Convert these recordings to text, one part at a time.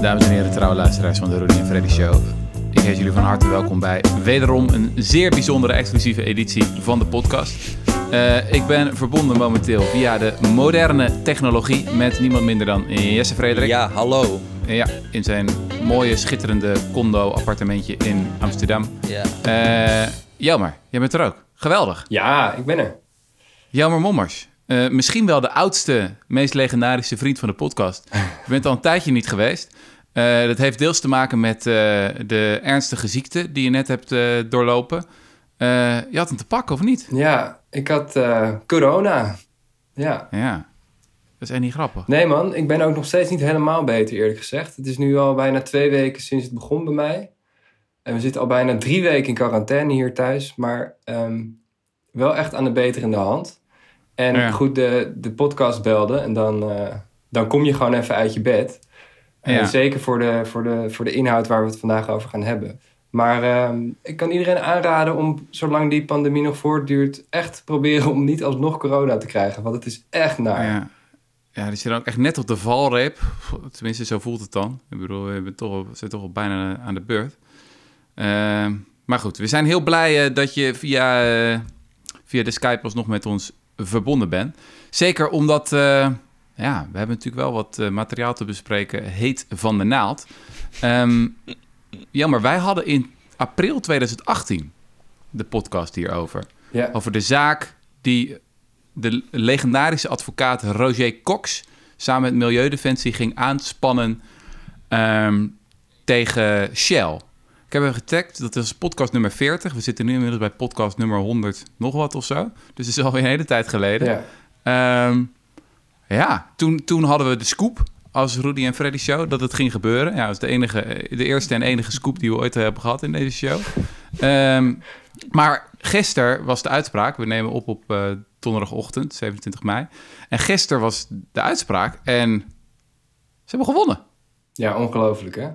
dames en heren, trouwe luisteraars van de Rudy en Freddy Show. Ik heet jullie van harte welkom bij wederom een zeer bijzondere exclusieve editie van de podcast. Uh, ik ben verbonden momenteel via de moderne technologie met niemand minder dan Jesse Frederik. Ja, hallo. Ja, in zijn mooie, schitterende condo-appartementje in Amsterdam. Ja. Uh, Jelmer, jij bent er ook. Geweldig. Ja, ik ben er. Jelmer Mommers. Uh, misschien wel de oudste, meest legendarische vriend van de podcast. Je bent al een tijdje niet geweest. Uh, dat heeft deels te maken met uh, de ernstige ziekte die je net hebt doorlopen. je had hem te pakken, of niet? Ja, ik had corona. Ja. Ja. Dat is echt niet grappig. Nee man, ik ben ook nog steeds niet helemaal beter eerlijk gezegd. Het is nu al bijna twee weken sinds het begon bij mij. En we zitten al bijna drie weken in quarantaine hier thuis. Maar um, wel echt aan de beterende hand. En goed, de, de podcast belde en dan, dan kom je gewoon even uit je bed. Ja. zeker voor de, voor, de, voor de inhoud waar we het vandaag over gaan hebben. Maar uh, ik kan iedereen aanraden om, zolang die pandemie nog voortduurt, echt proberen om niet alsnog corona te krijgen. Want het is echt naar. Ja, ja die zit ook echt net op de valreep. Tenminste, zo voelt het dan. Ik bedoel, we zijn toch, zijn toch al bijna aan de beurt. Uh, maar goed, we zijn heel blij uh, dat je via, via de Skype alsnog met ons verbonden ben. Zeker omdat, uh, ja, we hebben natuurlijk wel wat uh, materiaal te bespreken, heet van de naald. Um, jammer, wij hadden in april 2018 de podcast hierover. Ja. Over de zaak die de legendarische advocaat Roger Cox samen met Milieudefensie ging aanspannen um, tegen Shell. Ik heb hem getagd, dat is podcast nummer 40. We zitten nu inmiddels bij podcast nummer 100 nog wat of zo. Dus het is alweer een hele tijd geleden. Ja, um, ja toen, toen hadden we de scoop als Rudy en Freddy show dat het ging gebeuren. Ja, dat is de, enige, de eerste en enige scoop die we ooit hebben gehad in deze show. Um, maar gisteren was de uitspraak. We nemen op op uh, donderdagochtend, 27 mei. En gisteren was de uitspraak en ze hebben gewonnen. Ja, ongelooflijk hè?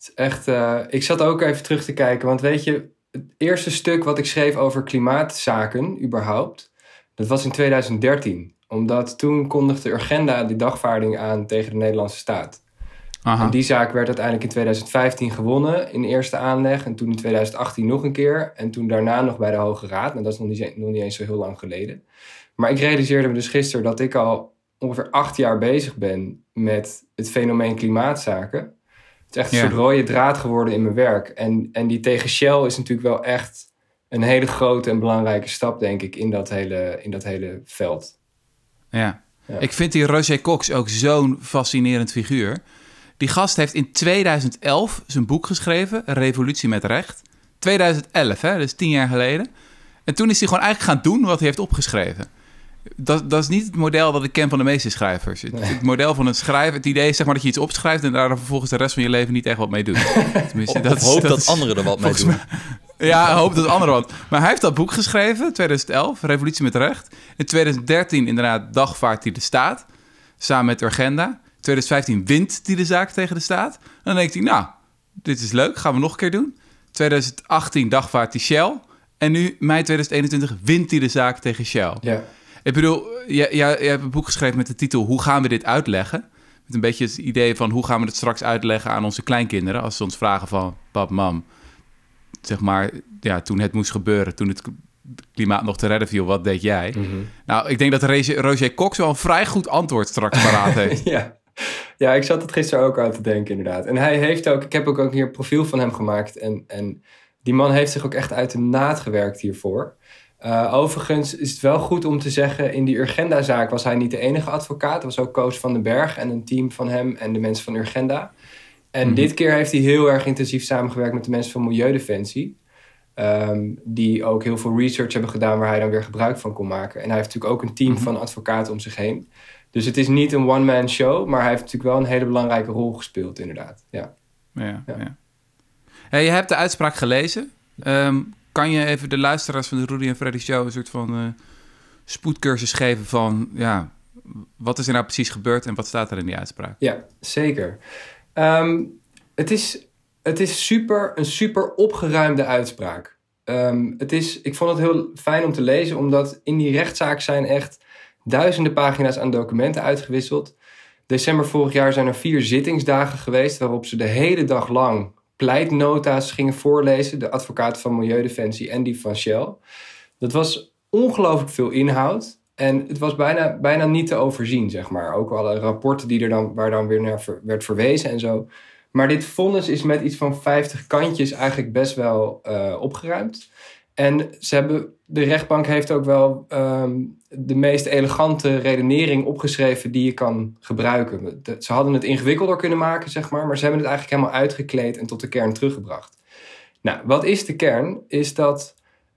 is echt, uh, ik zat ook even terug te kijken, want weet je, het eerste stuk wat ik schreef over klimaatzaken, überhaupt, dat was in 2013. Omdat toen kondigde Urgenda die dagvaarding aan tegen de Nederlandse staat. Aha. En die zaak werd uiteindelijk in 2015 gewonnen in eerste aanleg. En toen in 2018 nog een keer. En toen daarna nog bij de Hoge Raad. En dat is nog niet, nog niet eens zo heel lang geleden. Maar ik realiseerde me dus gisteren dat ik al ongeveer acht jaar bezig ben met het fenomeen klimaatzaken. Het is echt een soort rode draad geworden in mijn werk. En, en die tegen Shell is natuurlijk wel echt een hele grote en belangrijke stap, denk ik, in dat hele, in dat hele veld. Ja. ja. Ik vind die Roger Cox ook zo'n fascinerend figuur. Die gast heeft in 2011 zijn boek geschreven, Revolutie met Recht. 2011, hè? dus tien jaar geleden. En toen is hij gewoon eigenlijk gaan doen wat hij heeft opgeschreven dat, dat is niet het model dat ik ken van de meeste schrijvers. Het, model van een schrijver, het idee is zeg maar dat je iets opschrijft en daar vervolgens de rest van je leven niet echt wat mee doet. Tenminste, dat hoop dat, anderen er wat mee doen. Ja, hoop dat anderen wat. Maar hij heeft dat boek geschreven, 2011, Revolutie met Recht. In 2013 inderdaad dagvaart hij de staat, samen met Urgenda. 2015 wint hij de zaak tegen de staat. En dan denkt hij, nou, dit is leuk, gaan we nog een keer doen. 2018 dagvaart hij Shell. En nu, mei 2021, wint hij de zaak tegen Shell. Ja. Ik bedoel, jij, jij, hebt een boek geschreven met de titel Hoe gaan we dit uitleggen? Met een beetje het idee van hoe gaan we het straks uitleggen aan onze kleinkinderen... als ze ons vragen van, pap, mam, zeg maar, ja, toen het moest gebeuren... toen het klimaat nog te redden viel, wat deed jij? Mhm. Nou, ik denk dat Roger Cox wel een vrij goed antwoord straks paraat heeft. ja. ja, ik zat het gisteren ook aan te denken inderdaad. En hij heeft ook, ik heb ook, ook hier een profiel van hem gemaakt... en, en die man heeft zich ook echt uit de naad gewerkt hiervoor... Uh, overigens is het wel goed om te zeggen, in die Urgenda-zaak was hij niet de enige advocaat. Er was ook Koos van den Berg en een team van hem en de mensen van Urgenda. En mhm. dit keer heeft hij heel erg intensief samengewerkt met de mensen van Milieudefensie. Um, die ook heel veel research hebben gedaan waar hij dan weer gebruik van kon maken. En hij heeft natuurlijk ook een team mhm. van advocaten om zich heen. Dus het is niet een one-man show, maar hij heeft natuurlijk wel een hele belangrijke rol gespeeld, inderdaad. Ja. Ja, ja. Hey, je hebt de uitspraak gelezen. Um, kan je even de luisteraars van de Rudy en Freddy Show een soort van uh, spoedcursus geven van ja, wat is er nou precies gebeurd en wat staat er in die uitspraak? Ja, zeker. Um, het, is, het is super, een super opgeruimde uitspraak. Um, het is, ik vond het heel fijn om te lezen, omdat in die rechtszaak zijn echt duizenden pagina's aan documenten uitgewisseld. December vorig jaar zijn er vier zittingsdagen geweest waarop ze de hele dag lang pleitnota's gingen voorlezen. De advocaten van Milieudefensie en die van Shell. Dat was ongelooflijk veel inhoud. En het was bijna, bijna niet te overzien, zeg maar. Ook alle rapporten die er dan, waar dan weer naar werd verwezen en zo. Maar dit vonnis is met iets van 50 kantjes eigenlijk best wel uh, opgeruimd. En ze hebben, de rechtbank heeft ook wel ehm, de meest elegante redenering opgeschreven die je kan gebruiken. Ze hadden het ingewikkelder kunnen maken, zeg maar, maar ze hebben het eigenlijk helemaal uitgekleed en tot de kern teruggebracht. Nou, wat is de kern? Is dat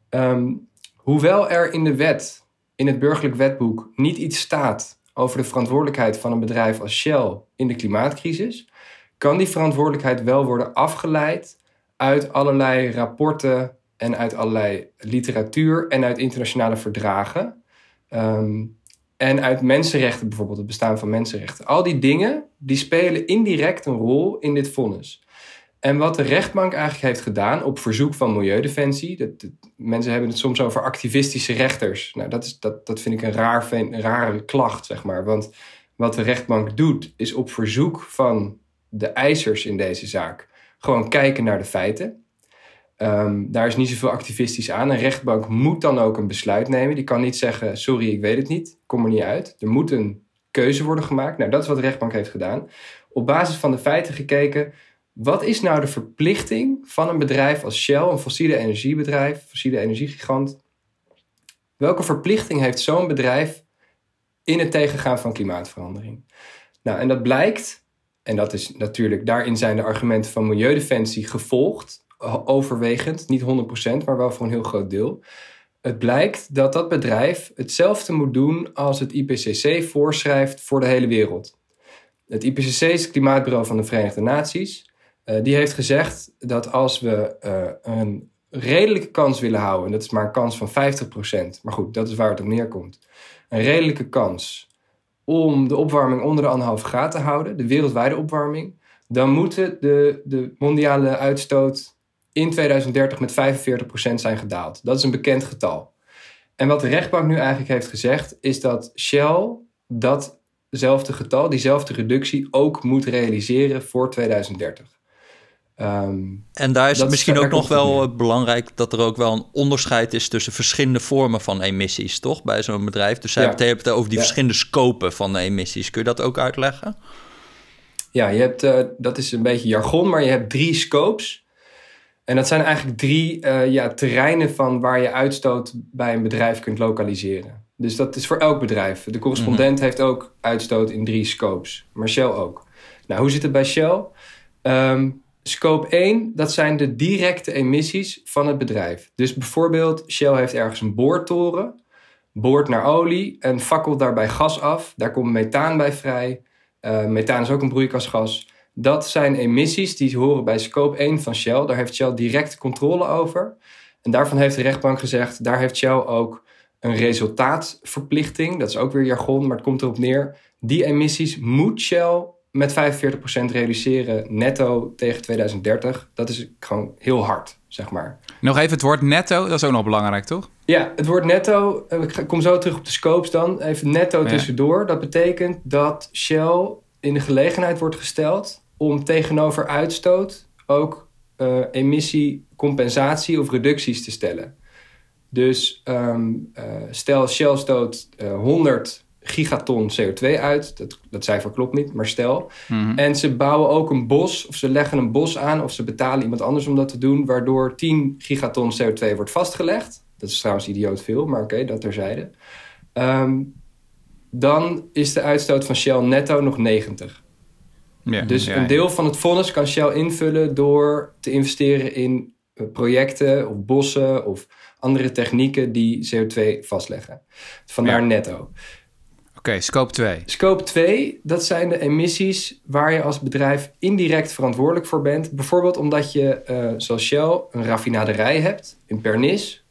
ehm, hoewel er in de wet, in het burgerlijk wetboek, niet iets staat over de verantwoordelijkheid van een bedrijf als Shell in de klimaatcrisis, kan die verantwoordelijkheid wel worden afgeleid uit allerlei rapporten en uit allerlei literatuur en uit internationale verdragen. Ehm, en uit mensenrechten, bijvoorbeeld het bestaan van mensenrechten. Al die dingen die spelen indirect een rol in dit vonnis. En wat de rechtbank eigenlijk heeft gedaan op verzoek van Milieudefensie. Dat, mensen hebben het soms over activistische rechters. Nou, dat, is, dat, dat vind ik een, raar, een rare klacht, zeg maar. Want wat de rechtbank doet, is op verzoek van de eisers in deze zaak gewoon kijken naar de feiten. Um, daar is niet zoveel activistisch aan. Een rechtbank moet dan ook een besluit nemen. Die kan niet zeggen: Sorry, ik weet het niet, kom er niet uit. Er moet een keuze worden gemaakt. Nou, dat is wat de rechtbank heeft gedaan. Op basis van de feiten gekeken: wat is nou de verplichting van een bedrijf als Shell, een fossiele energiebedrijf, fossiele energiegigant? Welke verplichting heeft zo'n bedrijf in het tegengaan van klimaatverandering? Nou, en dat blijkt, en dat is natuurlijk, daarin zijn de argumenten van Milieudefensie gevolgd overwegend, niet 100%, maar wel voor een heel groot deel. Het blijkt dat dat bedrijf hetzelfde moet doen als het IPCC voorschrijft voor de hele wereld. Het IPCC is het Klimaatbureau van de Verenigde Naties. Uh, die heeft gezegd dat als we uh, een redelijke kans willen houden, en dat is maar een kans van 50%, maar goed, dat is waar het op neerkomt. Een redelijke kans om de opwarming onder de anderhalve graad te houden, de wereldwijde opwarming, dan moeten de, de mondiale uitstoot in 2030 met 45% zijn gedaald. Dat is een bekend getal. En wat de rechtbank nu eigenlijk heeft gezegd, is dat Shell datzelfde getal, diezelfde reductie, ook moet realiseren voor 2030. Um, en daar is het misschien ook nog wel eh, belangrijk dat er ook wel een onderscheid is tussen verschillende vormen van emissies, toch? Bij zo'n bedrijf. Dus zij ja. het over die verschillende scopen van de emissies. Kun je dat ook uitleggen? Ja, je hebt, uh, dat is een beetje jargon, maar je hebt drie scopes. En dat zijn eigenlijk drie uh, ja, terreinen van waar je uitstoot bij een bedrijf kunt lokaliseren. Dus dat is voor elk bedrijf. De correspondent mhm. heeft ook uitstoot in drie scopes, maar Shell ook. Nou, hoe zit het bij Shell? Um, scope 1, dat zijn de directe emissies van het bedrijf. Dus bijvoorbeeld, Shell heeft ergens een boortoren, boort naar olie en fakkelt daarbij gas af. Daar komt methaan bij vrij. Uh, methaan is ook een broeikasgas. Dat zijn emissies die horen bij scope 1 van Shell. Daar heeft Shell direct controle over. En daarvan heeft de rechtbank gezegd, daar heeft Shell ook een resultaatverplichting. Dat is ook weer jargon, maar het komt erop neer. Die emissies moet Shell met 45% reduceren netto tegen 2030. Dat is gewoon heel hard, zeg maar. Nog even het woord netto, dat is ook nog belangrijk, toch? Ja, het woord netto, eh, ik kom zo terug op de scopes dan. Even netto tussendoor. Dat betekent dat Shell in de gelegenheid wordt gesteld om tegenover uitstoot ook uh, emissiecompensatie of reducties te stellen. Dus um, uh, stel Shell stoot uh, eh, 100 gigaton CO2 uit. Dat, dat cijfer klopt niet, maar stel. Mhm. En ze bouwen ook een bos, of ze leggen een bos aan, of ze betalen iemand anders om dat te doen, waardoor 10 gigaton CO2 wordt vastgelegd. Dat is trouwens idioot veel, maar oké, dat terzijde. Um, dan is de uitstoot van Shell netto nog 90. Ja, dus een deel van het vonnis kan Shell invullen door te investeren in eh, projecten of bossen of andere technieken die CO2 vastleggen. Vandaar netto. Oké, scope 2. Scope 2, dat zijn de emissies waar je als bedrijf indirect verantwoordelijk voor bent. Bijvoorbeeld omdat je, uh, zoals Shell, een raffinaderij hebt in Pernis.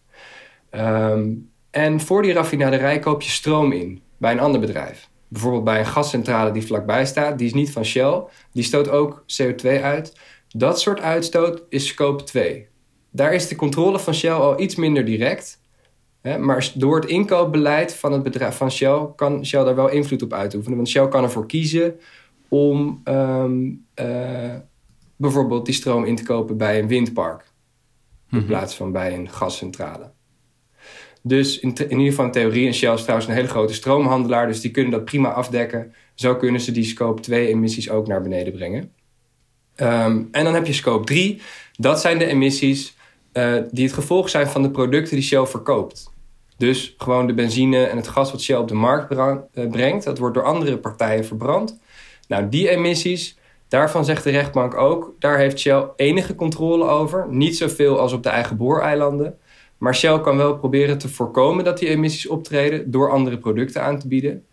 Um, en voor die raffinaderij koop je stroom in bij een ander bedrijf bijvoorbeeld bij een gascentrale die vlakbij staat, die is niet van Shell, die stoot ook CO2 uit. Dat soort uitstoot is scope 2. Daar is de controle van Shell al iets minder direct. Maar door het inkoopbeleid van het bedrijf van Shell kan Shell daar wel invloed op uitoefenen. Want Shell kan ervoor kiezen om ehm, eh, bijvoorbeeld die stroom in te kopen bij een windpark. In mhm. plaats van bij een gascentrale. Dus in, in, ieder geval in theorie, en Shell is trouwens een hele grote stroomhandelaar, dus die kunnen dat prima afdekken. Zo kunnen ze die scope 2 emissies ook naar beneden brengen. Ehm, en dan heb je scope 3. Dat zijn de emissies uh, die het gevolg zijn van de producten die Shell verkoopt. Dus gewoon de benzine en het gas wat Shell op de markt eh, brengt, dat wordt door andere partijen verbrand. Nou, die emissies, daarvan zegt de rechtbank ook, daar heeft Shell enige controle over. Niet zoveel als op de eigen booreilanden. Maar Shell kan wel proberen te voorkomen dat die emissies optreden door andere producten aan te bieden.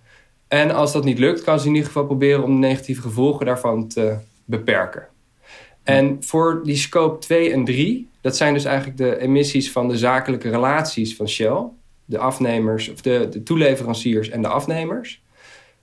En als dat niet lukt, kan ze in ieder geval proberen om de negatieve gevolgen daarvan te beperken. En voor die scope 2 en 3, dat zijn dus eigenlijk de emissies van de zakelijke relaties van Shell, de afnemers of de, de toeleveranciers en de afnemers.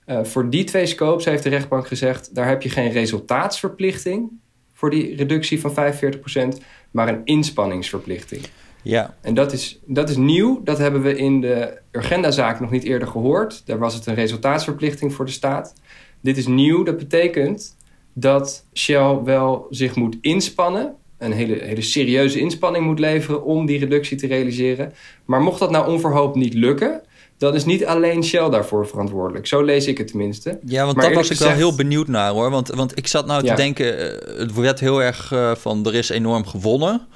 Uh, voor die twee scopes heeft de rechtbank gezegd, daar heb je geen resultaatsverplichting voor die reductie van 45%, maar een inspanningsverplichting. Ja. En dat is, dat is nieuw. Dat hebben we in de Urgenda-zaak nog niet eerder gehoord. Daar was het een resultaatsverplichting voor de staat. Dit is nieuw. Dat betekent dat Shell wel zich moet inspannen. Een hele, hele serieuze inspanning moet leveren om die reductie te realiseren. Maar mocht dat nou onverhoopt niet lukken, dan is niet alleen Shell daarvoor verantwoordelijk. Zo lees ik het tenminste. Ja, want daar was ik wel heel benieuwd naar hoor. Want, want ik zat nou te denken, eh, het werd heel erg uh, van er is enorm gewonnen.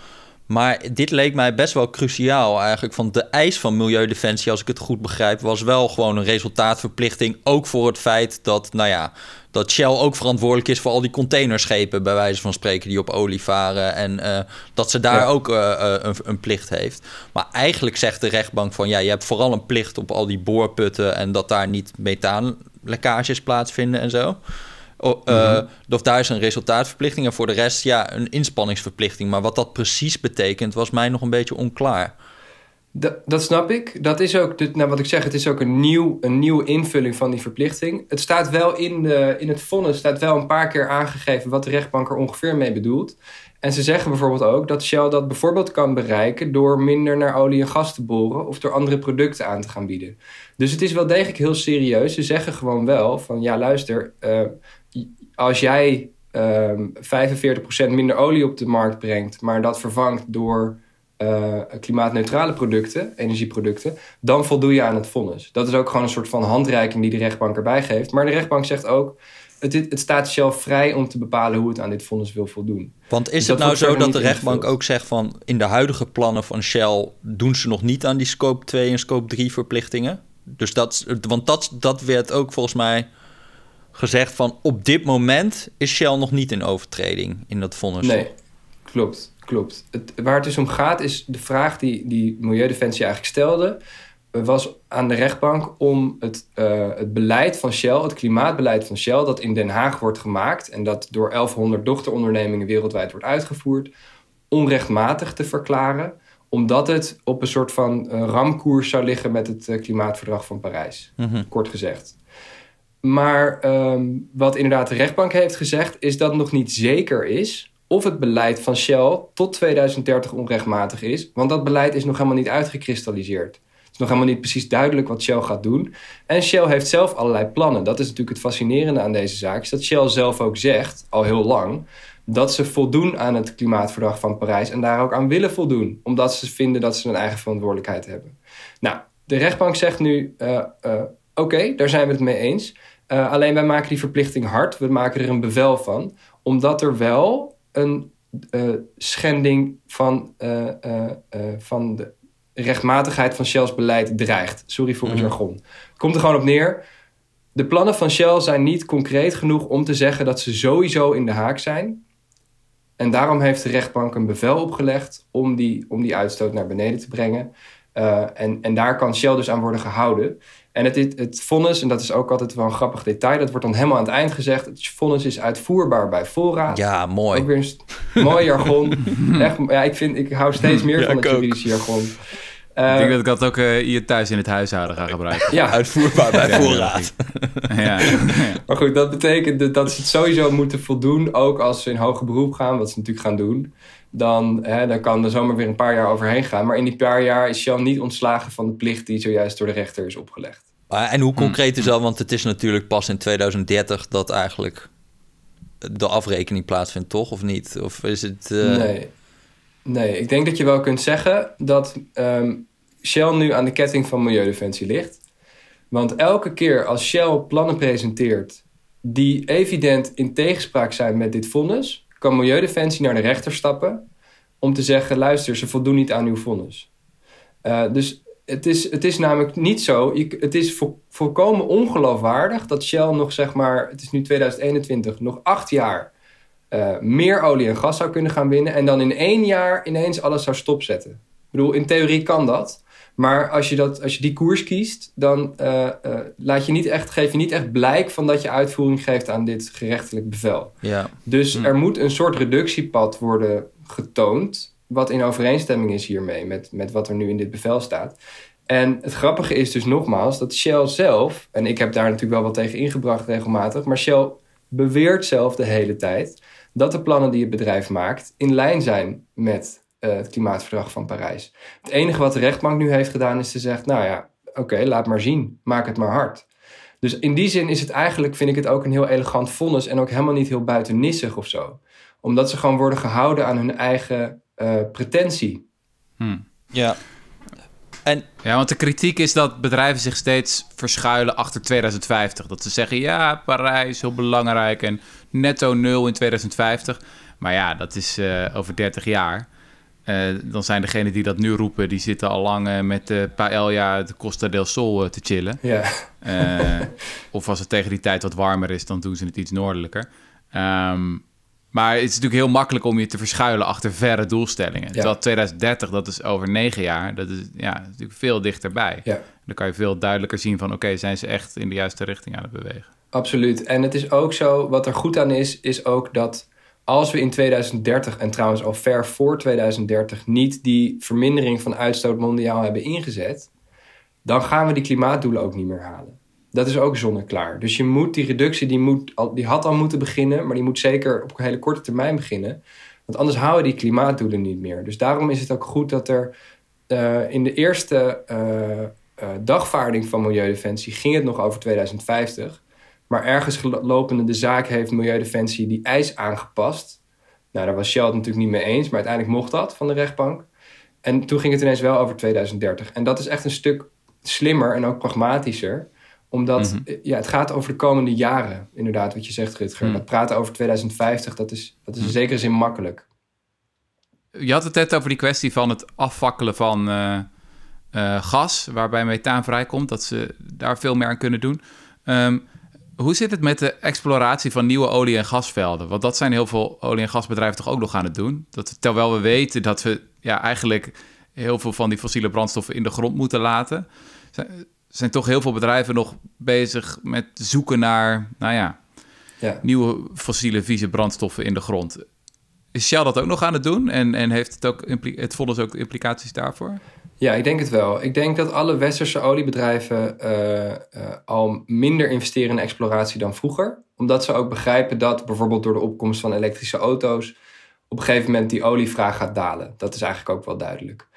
Maar dit leek mij best wel cruciaal eigenlijk. Van de eis van Milieudefensie, als ik het goed begrijp, was wel gewoon een resultaatverplichting. Ook voor het feit dat, nou ja, dat Shell ook verantwoordelijk is voor al die containerschepen, bij wijze van spreken, die op olie varen. En uh, dat ze daar ook uh, een, een, plicht heeft. Maar eigenlijk zegt de rechtbank van ja, je hebt vooral een plicht op al die boorputten en dat daar niet methaanlekkages plaatsvinden en zo. Oh, uh, Of daar is een resultaatverplichting en voor de rest ja, een inspanningsverplichting. Maar wat dat precies betekent, was mij nog een beetje onklaar. Dat, dat snap ik. Dat is ook, nou wat ik zeg, het is ook een, nieuw, een nieuwe invulling van die verplichting. Het staat wel in, de, in het vonnis, staat wel een paar keer aangegeven wat de rechtbank er ongeveer mee bedoelt. En ze zeggen bijvoorbeeld ook dat Shell dat bijvoorbeeld kan bereiken door minder naar olie en gas te boren of door andere producten aan te gaan bieden. Dus het is wel degelijk heel serieus. Ze zeggen gewoon wel van ja, luister, uh, als jij um, ehm, 45% minder olie op de markt brengt, maar dat vervangt door uh, klimaatneutrale producten, energieproducten, dan voldoe je aan het vonnis. Dat is ook gewoon een soort van handreiking die de rechtbank erbij geeft. Maar de rechtbank zegt ook, het, het staat Shell vrij om te bepalen hoe het aan dit vonnis wil voldoen. Want is dus het nou zo dat de rechtbank ook zegt van in de huidige plannen van Shell doen ze nog niet aan die scope 2 en scope 3 verplichtingen? Dus dat, want dat, dat werd ook volgens mij gezegd van op dit moment is Shell nog niet in overtreding in dat vonnis. Nee, klopt, klopt. Het, waar het dus om gaat is de vraag die, die Milieudefensie eigenlijk stelde... was aan de rechtbank om het, uh, het beleid van Shell, het klimaatbeleid van Shell... dat in Den Haag wordt gemaakt en dat door 1100 dochterondernemingen wereldwijd wordt uitgevoerd... onrechtmatig te verklaren omdat het op een soort van uh, ramkoers zou liggen met het klimaatverdrag van Parijs. Mhm. Kort gezegd. Maar ehm, wat inderdaad de rechtbank heeft gezegd, is dat nog niet zeker is of het beleid van Shell tot 2030 onrechtmatig is. Want dat beleid is nog helemaal niet uitgekristalliseerd. Het is nog helemaal niet precies duidelijk wat Shell gaat doen. En Shell heeft zelf allerlei plannen. Dat is natuurlijk het fascinerende aan deze zaak. Is dat Shell zelf ook zegt, al heel lang, dat ze voldoen aan het klimaatverdrag van Parijs. En daar ook aan willen voldoen. Omdat ze vinden dat ze een eigen verantwoordelijkheid hebben. Nou, de rechtbank zegt nu, uh, uh, oké, daar zijn we het mee eens. Uh, alleen wij maken die verplichting hard. We maken er een bevel van. Omdat er wel een uh, schending van, uh, van de rechtmatigheid van Shell's beleid dreigt. Sorry voor het mm jargon. Komt er gewoon op neer. De plannen van Shell zijn niet concreet genoeg om te zeggen dat ze sowieso in de haak zijn. En daarom heeft de rechtbank een bevel opgelegd om die, om die uitstoot naar beneden te brengen. en, en daar kan Shell dus aan worden gehouden. En het, het vonnis, en dat is ook altijd wel een grappig detail, dat wordt dan helemaal aan het eind gezegd. Het vonnis is uitvoerbaar bij voorraad. Ja, mooi. Ook weer een mooi jargon. Echt, ja, ik, vind, ik hou steeds meer van het juridische jargon. ik denk dat ik dat ook hier thuis in het huishouden ga gebruiken. Ja, uitvoerbaar bij voorraad. ja. Maar goed, dat betekent dat ze het sowieso moeten voldoen, ook als ze in hoger beroep gaan, wat ze natuurlijk gaan doen dan, hè, dan kan er zomaar weer een paar jaar overheen gaan. Maar in die paar jaar is Shell niet ontslagen van de plicht die zojuist door de rechter is opgelegd. En hoe concreet is dat? Want het is natuurlijk pas in 2030 dat eigenlijk de afrekening plaatsvindt, toch? Of niet? Of is het. Uh... Nee. nee, ik denk dat je wel kunt zeggen dat um, Shell nu aan de ketting van Milieudefensie ligt. Want elke keer als Shell plannen presenteert die evident in tegenspraak zijn met dit vonnis, kan Milieudefensie naar de rechter stappen om te zeggen: luister, ze voldoen niet aan uw vonnis. Uh, dus het is, het is namelijk niet zo. het is volkomen ongeloofwaardig dat Shell nog zeg maar, het is nu 2021, nog acht jaar uh, meer olie en gas zou kunnen gaan winnen. En dan in één jaar ineens alles zou stopzetten. Ik bedoel, in theorie kan dat. Maar als je, dat, als je die koers kiest, dan uh, uh, laat je niet echt, geef je niet echt blijk van dat je uitvoering geeft aan dit gerechtelijk bevel. Ja. Dus hm. er moet een soort reductiepad worden getoond, wat in overeenstemming is hiermee met, met wat er nu in dit bevel staat. En het grappige is dus nogmaals dat Shell zelf, en ik heb daar natuurlijk wel wat tegen ingebracht regelmatig, maar Shell beweert zelf de hele tijd dat de plannen die het bedrijf maakt in lijn zijn met uh, het klimaatverdrag van Parijs. Het enige wat de rechtbank nu heeft gedaan is te zeggen, nou ja, oké, laat maar zien, maak het maar hard. Dus in die zin is het eigenlijk, vind ik het ook een heel elegant vonnis en ook helemaal niet heel buitennissig of zo. Omdat ze gewoon worden gehouden aan hun eigen uh, pretentie. Hmm. Ja. En... Ja, want de kritiek is dat bedrijven zich steeds verschuilen achter 2050. Dat ze zeggen, ja, Parijs, heel belangrijk en netto nul in 2050. Maar ja, dat is uh, over 30 jaar. Uh, dan zijn degenen die dat nu roepen, die zitten al lang uh, met de paella de Costa del Sol te chillen. Ja. of als het tegen die tijd wat warmer is, dan doen ze het iets noordelijker. Um, maar het is natuurlijk heel makkelijk om je te verschuilen achter verre doelstellingen. Ja. Terwijl 2030, dat is over negen jaar, dat is ja, natuurlijk veel dichterbij. Ja. Dan kan je veel duidelijker zien van oké, zijn ze echt in de juiste richting aan het bewegen. Absoluut. En het is ook zo, wat er goed aan is, is ook dat als we in 2030, en trouwens al ver voor 2030, niet die vermindering van uitstoot mondiaal hebben ingezet, dan gaan we die klimaatdoelen ook niet meer halen. Dat is ook zonneklaar. Dus je moet die reductie, die, moet, die had al moeten beginnen, maar die moet zeker op een hele korte termijn beginnen. Want anders houden die klimaatdoelen niet meer. Dus daarom is het ook goed dat er uh, in de eerste uh, uh, dagvaarding van Milieudefensie ging het nog over 2050. Maar ergens lopende de zaak heeft Milieudefensie die eis aangepast. Nou, daar was Shell het natuurlijk niet mee eens, maar uiteindelijk mocht dat van de rechtbank. En toen ging het ineens wel over 2030. En dat is echt een stuk slimmer en ook pragmatischer omdat mhm. ja, het gaat over de komende jaren, inderdaad, wat je zegt, Rutger. Mm. Dat praten over 2050, dat is, dat is in mhm. zekere zin makkelijk. Je had het net over die kwestie van het afvakkelen van uh, uh, gas, waarbij methaan vrijkomt, dat ze daar veel meer aan kunnen doen. Um, hoe zit het met de exploratie van nieuwe olie- en gasvelden? Want dat zijn heel veel olie- en gasbedrijven toch ook nog aan het doen. Dat, terwijl we weten dat we ja, eigenlijk heel veel van die fossiele brandstoffen in de grond moeten laten. Zijn, toch heel veel bedrijven nog bezig met zoeken naar, nou ja, ja. nieuwe fossiele vieze brandstoffen in de grond. Is Shell dat ook nog aan het doen? En, en heeft het, ook het vonnis ook implicaties daarvoor? Ja, ik denk het wel. Ik denk dat alle westerse oliebedrijven uh, uh, al minder investeren in exploratie dan vroeger. Omdat ze ook begrijpen dat bijvoorbeeld door de opkomst van elektrische auto's op een gegeven moment die olievraag gaat dalen. Dat is eigenlijk ook wel duidelijk.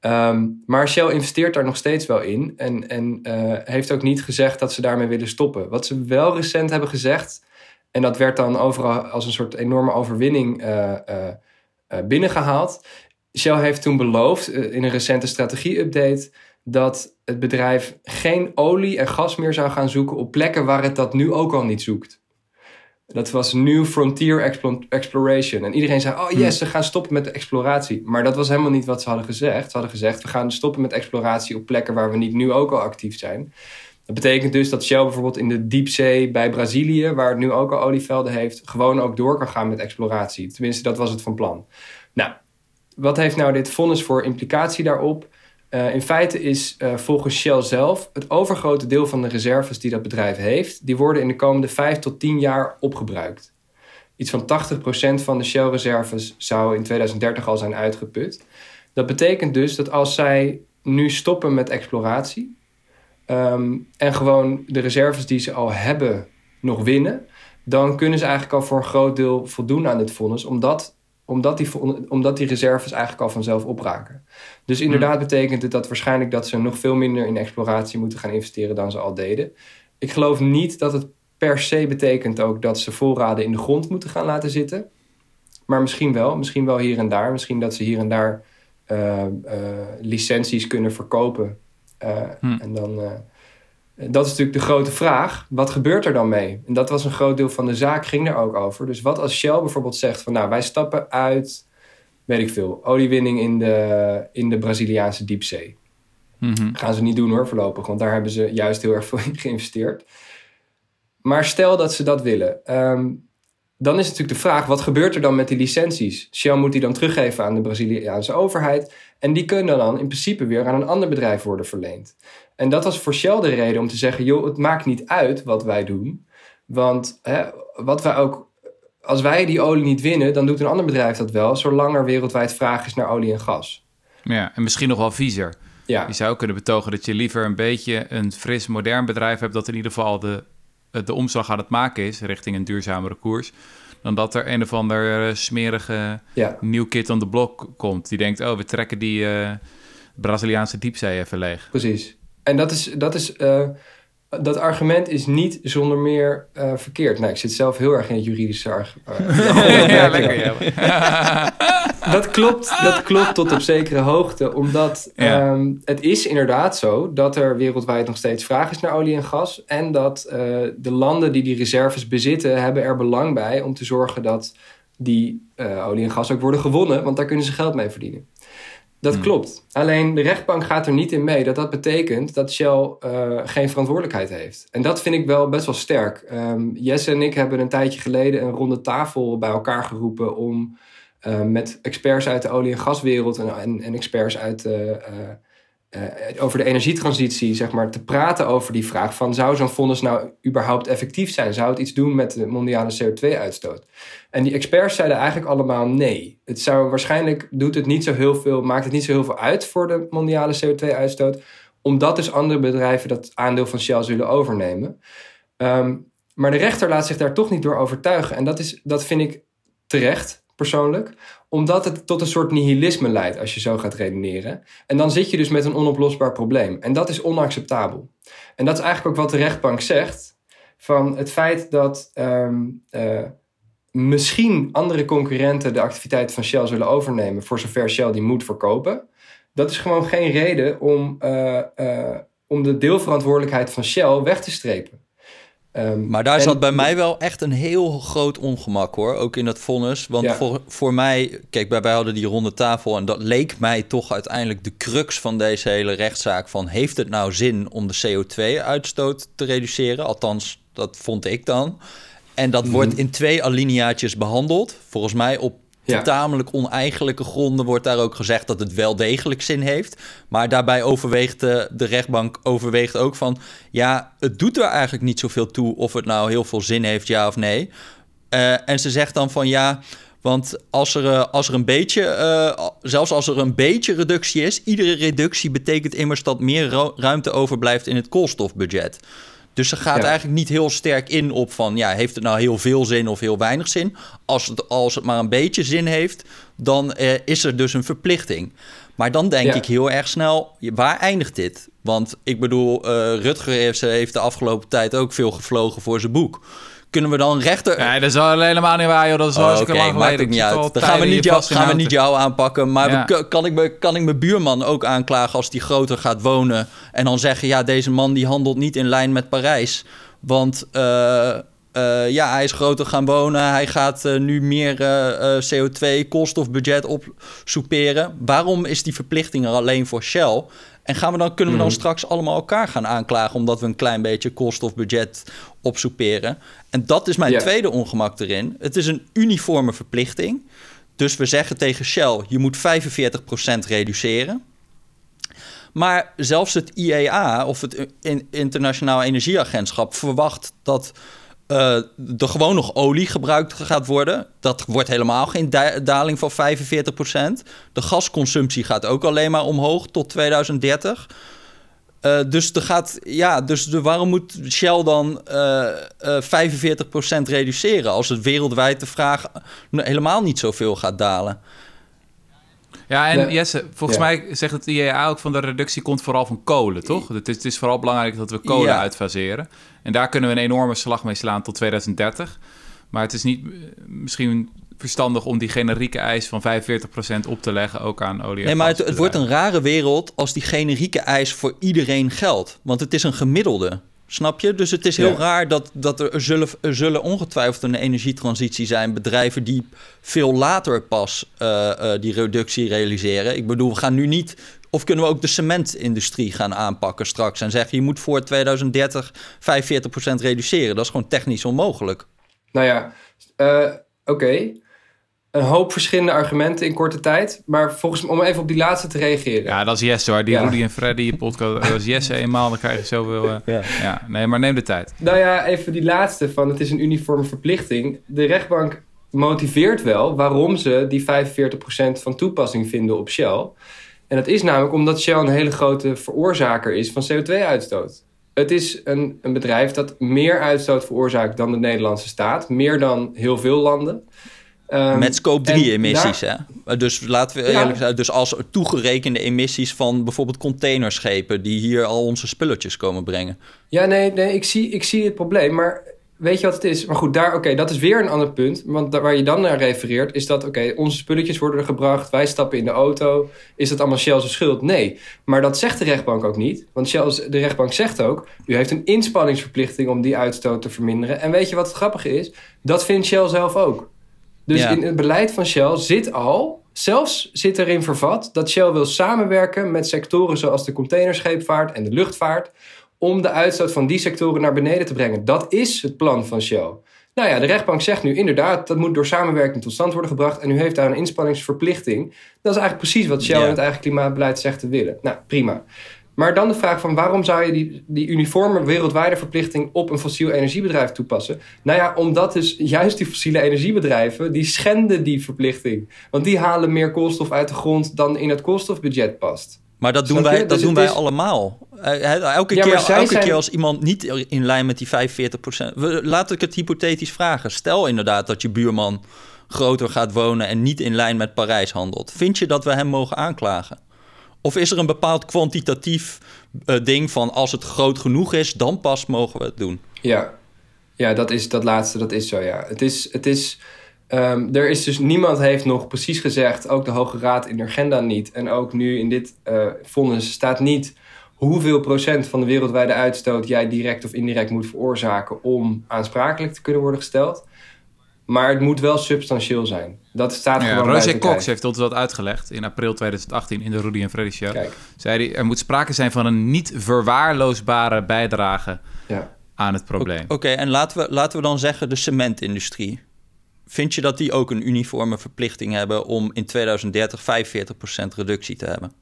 Um, maar Shell investeert daar nog steeds wel in en, en uh, heeft ook niet gezegd dat ze daarmee willen stoppen. Wat ze wel recent hebben gezegd, en dat werd dan overal als een soort enorme overwinning binnengehaald, Shell heeft toen beloofd eh, in een recente strategie-update dat het bedrijf geen olie en gas meer zou gaan zoeken op plekken waar het dat nu ook al niet zoekt. Dat was New Frontier Exploration. En iedereen zei: Oh yes, hmm. ze gaan stoppen met de exploratie. Maar dat was helemaal niet wat ze hadden gezegd. Ze hadden gezegd: We gaan stoppen met exploratie op plekken waar we niet nu ook al actief zijn. Dat betekent dus dat Shell bijvoorbeeld in de diepzee bij Brazilië, waar het nu ook al olievelden heeft, gewoon ook door kan gaan met exploratie. Tenminste, dat was het van plan. Nou, wat heeft nou dit vonnis voor implicatie daarop? Uh, in feite is uh, volgens Shell zelf het overgrote deel van de reserves die dat bedrijf heeft, die worden in de komende 5 tot 10 jaar opgebruikt. Iets van 80% van de Shell-reserves zou in 2030 al zijn uitgeput. Dat betekent dus dat als zij nu stoppen met exploratie ehm, en gewoon de reserves die ze al hebben nog winnen, dan kunnen ze eigenlijk al voor een groot deel voldoen aan dit vonnis, omdat, omdat, die, omdat die reserves eigenlijk al vanzelf opraken. Dus inderdaad hmm. betekent het dat waarschijnlijk dat ze nog veel minder in exploratie moeten gaan investeren dan ze al deden. Ik geloof niet dat het per se betekent ook dat ze voorraden in de grond moeten gaan laten zitten. Maar misschien wel, misschien wel hier en daar. Misschien dat ze hier en daar uh, licenties kunnen verkopen. Uh, En dan, dat is natuurlijk de grote vraag. Wat gebeurt er dan mee? En dat was een groot deel van de zaak, ging er ook over. Dus wat als Shell bijvoorbeeld zegt van nou, wij stappen uit, weet ik veel, oliewinning in de, in de Braziliaanse diepzee. Mm Gaan ze niet doen hoor, voorlopig, want daar hebben ze juist heel erg veel in geïnvesteerd. Maar stel dat ze dat willen. Um, dan is natuurlijk de vraag, wat gebeurt er dan met die licenties? Shell moet die dan teruggeven aan de Braziliaanse overheid. En die kunnen dan in principe weer aan een ander bedrijf worden verleend. En dat was voor Shell de reden om te zeggen, joh, het maakt niet uit wat wij doen. Want hè, wat wij ook, als wij die olie niet winnen, dan doet een ander bedrijf dat wel, zolang er wereldwijd vraag is naar olie en gas. Ja, en misschien nog wel viezer. Ja. Je zou kunnen betogen dat je liever een beetje een fris, modern bedrijf hebt dat in ieder geval de de omslag aan het maken is richting een duurzamere koers. Dan dat er een of ander uh, smerige nieuw kit on the block komt. Die denkt, oh, we trekken die uh, Braziliaanse diepzee even leeg. Precies. En dat is, dat is dat argument is niet zonder meer uh, verkeerd. Nou, ik zit zelf heel erg in het juridische argument. ja, lekker. Ja. dat, klopt, dat klopt tot op zekere hoogte, omdat ehm, het is inderdaad zo dat er wereldwijd nog steeds vraag is naar olie en gas. En dat uh, de landen die die reserves bezitten, hebben er belang bij om te zorgen dat die olie en gas ook worden gewonnen, want daar kunnen ze geld mee verdienen. Dat hmm. klopt. Alleen de rechtbank gaat er niet in mee dat dat betekent dat Shell uh, geen verantwoordelijkheid heeft. En dat vind ik wel best wel sterk. Um, Jesse en ik hebben een tijdje geleden een ronde tafel bij elkaar geroepen om uh, met experts uit de olie- en gaswereld en, en, en experts uit de, uh, over de energietransitie, zeg maar, te praten over die vraag van zou zo'n fonds nou überhaupt effectief zijn? Zou het iets doen met de mondiale CO2-uitstoot? En die experts zeiden eigenlijk allemaal nee. Het zou waarschijnlijk doet het niet zo heel veel, maakt het niet zo heel veel uit voor de mondiale CO2-uitstoot, omdat dus andere bedrijven dat aandeel van Shell zullen overnemen. Um, maar de rechter laat zich daar toch niet door overtuigen. En dat, is, dat vind ik terecht, persoonlijk omdat het tot een soort nihilisme leidt als je zo gaat redeneren. En dan zit je dus met een onoplosbaar probleem. En dat is onacceptabel. En dat is eigenlijk ook wat de rechtbank zegt. Van het feit dat um, uh, misschien andere concurrenten de activiteit van Shell zullen overnemen. voor zover Shell die moet verkopen. Dat is gewoon geen reden om, uh, uh, om de deelverantwoordelijkheid van Shell weg te strepen. Um, maar daar zat bij mij wel echt een heel groot ongemak hoor, ook in dat vonnis. Want voor, voor mij, kijk, wij hadden die ronde tafel en dat leek mij toch uiteindelijk de crux van deze hele rechtszaak. Van heeft het nou zin om de CO2-uitstoot te reduceren? Althans, dat vond ik dan. En dat wordt mhm. in twee alineaatjes behandeld. Volgens mij op ja. tamelijk oneigenlijke gronden wordt daar ook gezegd dat het wel degelijk zin heeft. Maar daarbij overweegt de, rechtbank overweegt ook van... ja, het doet er eigenlijk niet zoveel toe of het nou heel veel zin heeft, ja of nee. Uh, en ze zegt dan van ja... Want als er, uh, als er een beetje, uh, zelfs als er een beetje reductie is, iedere reductie betekent immers dat meer ruimte overblijft in het koolstofbudget. Dus ze gaat eigenlijk niet heel sterk in op van, ja, heeft het nou heel veel zin of heel weinig zin? Als het, als het maar een beetje zin heeft, dan eh, is er dus een verplichting. Maar dan denk ik heel erg snel, waar eindigt dit? Want ik bedoel, uh, Rutger heeft, heeft de afgelopen tijd ook veel gevlogen voor zijn boek kunnen we dan rechter... Nee, dat is al helemaal niet waar, joh. Dat is oh, hartstikke okay, lang geleden. niet uit. Dan gaan we niet, jou, gaan we niet jou aanpakken. Maar kan, ik me, kan ik mijn buurman ook aanklagen als die groter gaat wonen... en dan zeggen, ja, deze man die handelt niet in lijn met Parijs. Want... Uh, uh, ja, hij is groter gaan wonen. Hij gaat uh, nu meer uh, CO2 koolstofbudget opsoeperen. Waarom is die verplichting er alleen voor Shell? En gaan we dan, kunnen we dan mhm. straks allemaal elkaar gaan aanklagen... omdat we een klein beetje koolstofbudget opsoeperen? En dat is mijn tweede ongemak erin. Het is een uniforme verplichting. Dus we zeggen tegen Shell, je moet 45% reduceren. Maar zelfs het IEA, of het Internationaal Energieagentschap... verwacht dat uh, er gewoon nog olie gebruikt gaat worden. Dat wordt helemaal geen daling van 45%. De gasconsumptie gaat ook alleen maar omhoog tot 2030. Uh, dus, er gaat, ja, dus de, waarom moet Shell dan uh, uh, 45% reduceren als het wereldwijd de vraag helemaal niet zoveel gaat dalen? Ja, en Jesse, volgens mij zegt het IEA ook van de reductie komt vooral van kolen, toch? Het is, het is vooral belangrijk dat we kolen uitfaseren. En daar kunnen we een enorme slag mee slaan tot 2030. Maar het is niet eh, misschien verstandig om die generieke eis van 45% op te leggen ook aan olie. Nee, maar het, het wordt een rare wereld als die generieke eis voor iedereen geldt. Want het is een gemiddelde. Snap je? Dus het is heel raar dat, dat er, zullen, er zullen ongetwijfeld een energietransitie zijn. Bedrijven die veel later pas uh, uh, die reductie realiseren. Ik bedoel, we gaan nu niet. Of kunnen we ook de cementindustrie gaan aanpakken straks en zeggen: je moet voor 2030 45% reduceren? Dat is gewoon technisch onmogelijk. Nou ja, uh, oké een hoop verschillende argumenten in korte tijd. Maar volgens om even op die laatste te reageren. Ja, dat is yes hoor. Die Rudy en Freddy podcast, dat is yes eenmaal. Dan krijg je zoveel... Uh, ja. ja. nee, maar neem de tijd. Nou ja, even die laatste van het is een uniforme verplichting. De rechtbank motiveert wel waarom ze die 45% van toepassing vinden op Shell. En dat is namelijk omdat Shell een hele grote veroorzaker is van CO2-uitstoot. Het is een, een bedrijf dat meer uitstoot veroorzaakt dan de Nederlandse staat. Meer dan heel veel landen. Um, Met scope 3 emissies, hè? Dus laten we eerlijk zijn, dus als toegerekende emissies van bijvoorbeeld containerschepen die hier al onze spulletjes komen brengen. Ja, nee, nee ik, zie, ik zie het probleem, maar weet je wat het is? Maar goed, daar, oké, dat is weer een ander punt. Want waar je dan naar refereert, is dat, oké, onze spulletjes worden er gebracht, wij stappen in de auto. Is dat allemaal Shell's schuld? Nee. Maar dat zegt de rechtbank ook niet. Want Shell's, de rechtbank zegt ook, u heeft een inspanningsverplichting om die uitstoot te verminderen. En weet je wat het grappige is? Dat vindt Shell zelf ook. Dus in het beleid van Shell zit al, zelfs zit erin vervat, dat Shell wil samenwerken met sectoren zoals de containerscheepvaart en de luchtvaart, om de uitstoot van die sectoren naar beneden te brengen. Dat is het plan van Shell. Nou ja, de rechtbank zegt nu inderdaad, dat moet door samenwerking tot stand worden gebracht. En u heeft daar een inspanningsverplichting. Dat is eigenlijk precies wat Shell in het eigen klimaatbeleid zegt te willen. Nou, prima. Maar dan de vraag van waarom zou je die, die uniforme wereldwijde verplichting op een fossiel energiebedrijf toepassen? Nou ja, omdat dus juist die fossiele energiebedrijven, die schenden die verplichting. Want die halen meer koolstof uit de grond dan in het koolstofbudget past. Maar dat doen wij, dat dus doen wij allemaal. Eh, elke, keer, elke keer als iemand niet in lijn met die 45%. Laat ik het hypothetisch vragen. Stel inderdaad dat je buurman groter gaat wonen en niet in lijn met Parijs handelt. Vind je dat we hem mogen aanklagen? Of is er een bepaald kwantitatief uh, ding van als het groot genoeg is, dan pas mogen we het doen? Ja, ja dat, is, dat laatste, dat is zo, ja. Het is, het is, um, er is dus, niemand heeft nog precies gezegd, ook de Hoge Raad in de agenda niet, en ook nu in dit uh, vonnis staat niet hoeveel procent van de wereldwijde uitstoot jij direct of indirect moet veroorzaken om aansprakelijk te kunnen worden gesteld. Maar het moet wel substantieel zijn. Dat staat ja, gewoon Roger Cox heeft ons dat uitgelegd in april 2018 in de Rudy en Freddy Show. Kijk. Zei hij, er moet sprake zijn van een niet verwaarloosbare bijdrage ja. aan het probleem. Oké, en laten we, laten we dan zeggen de cementindustrie. Vind je dat die ook een uniforme verplichting hebben om in 2030 45% reductie te hebben?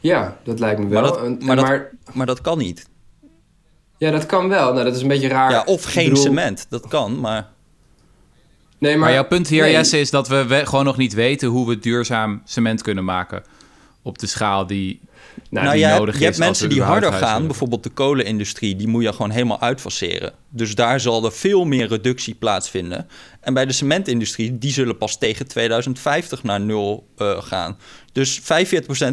Ja, dat lijkt me wel. Maar dat, maar, maar, dat, maar dat kan niet. Ja, dat kan wel. Nou, dat is een beetje raar. Ja, of geen cement. Dat kan, maar... Nee, maar, jouw punt hier, Jesse, is dat we, gewoon nog niet weten hoe we duurzaam cement kunnen maken. Op de schaal die, nou, die nodig hebt, is. Je hebt mensen die harder gaan, bijvoorbeeld de kolenindustrie, die moet je gewoon helemaal uitfaseren. Dus daar zal er veel meer reductie plaatsvinden. En bij de cementindustrie, die zullen pas tegen 2050 naar nul uh, gaan. Dus 45%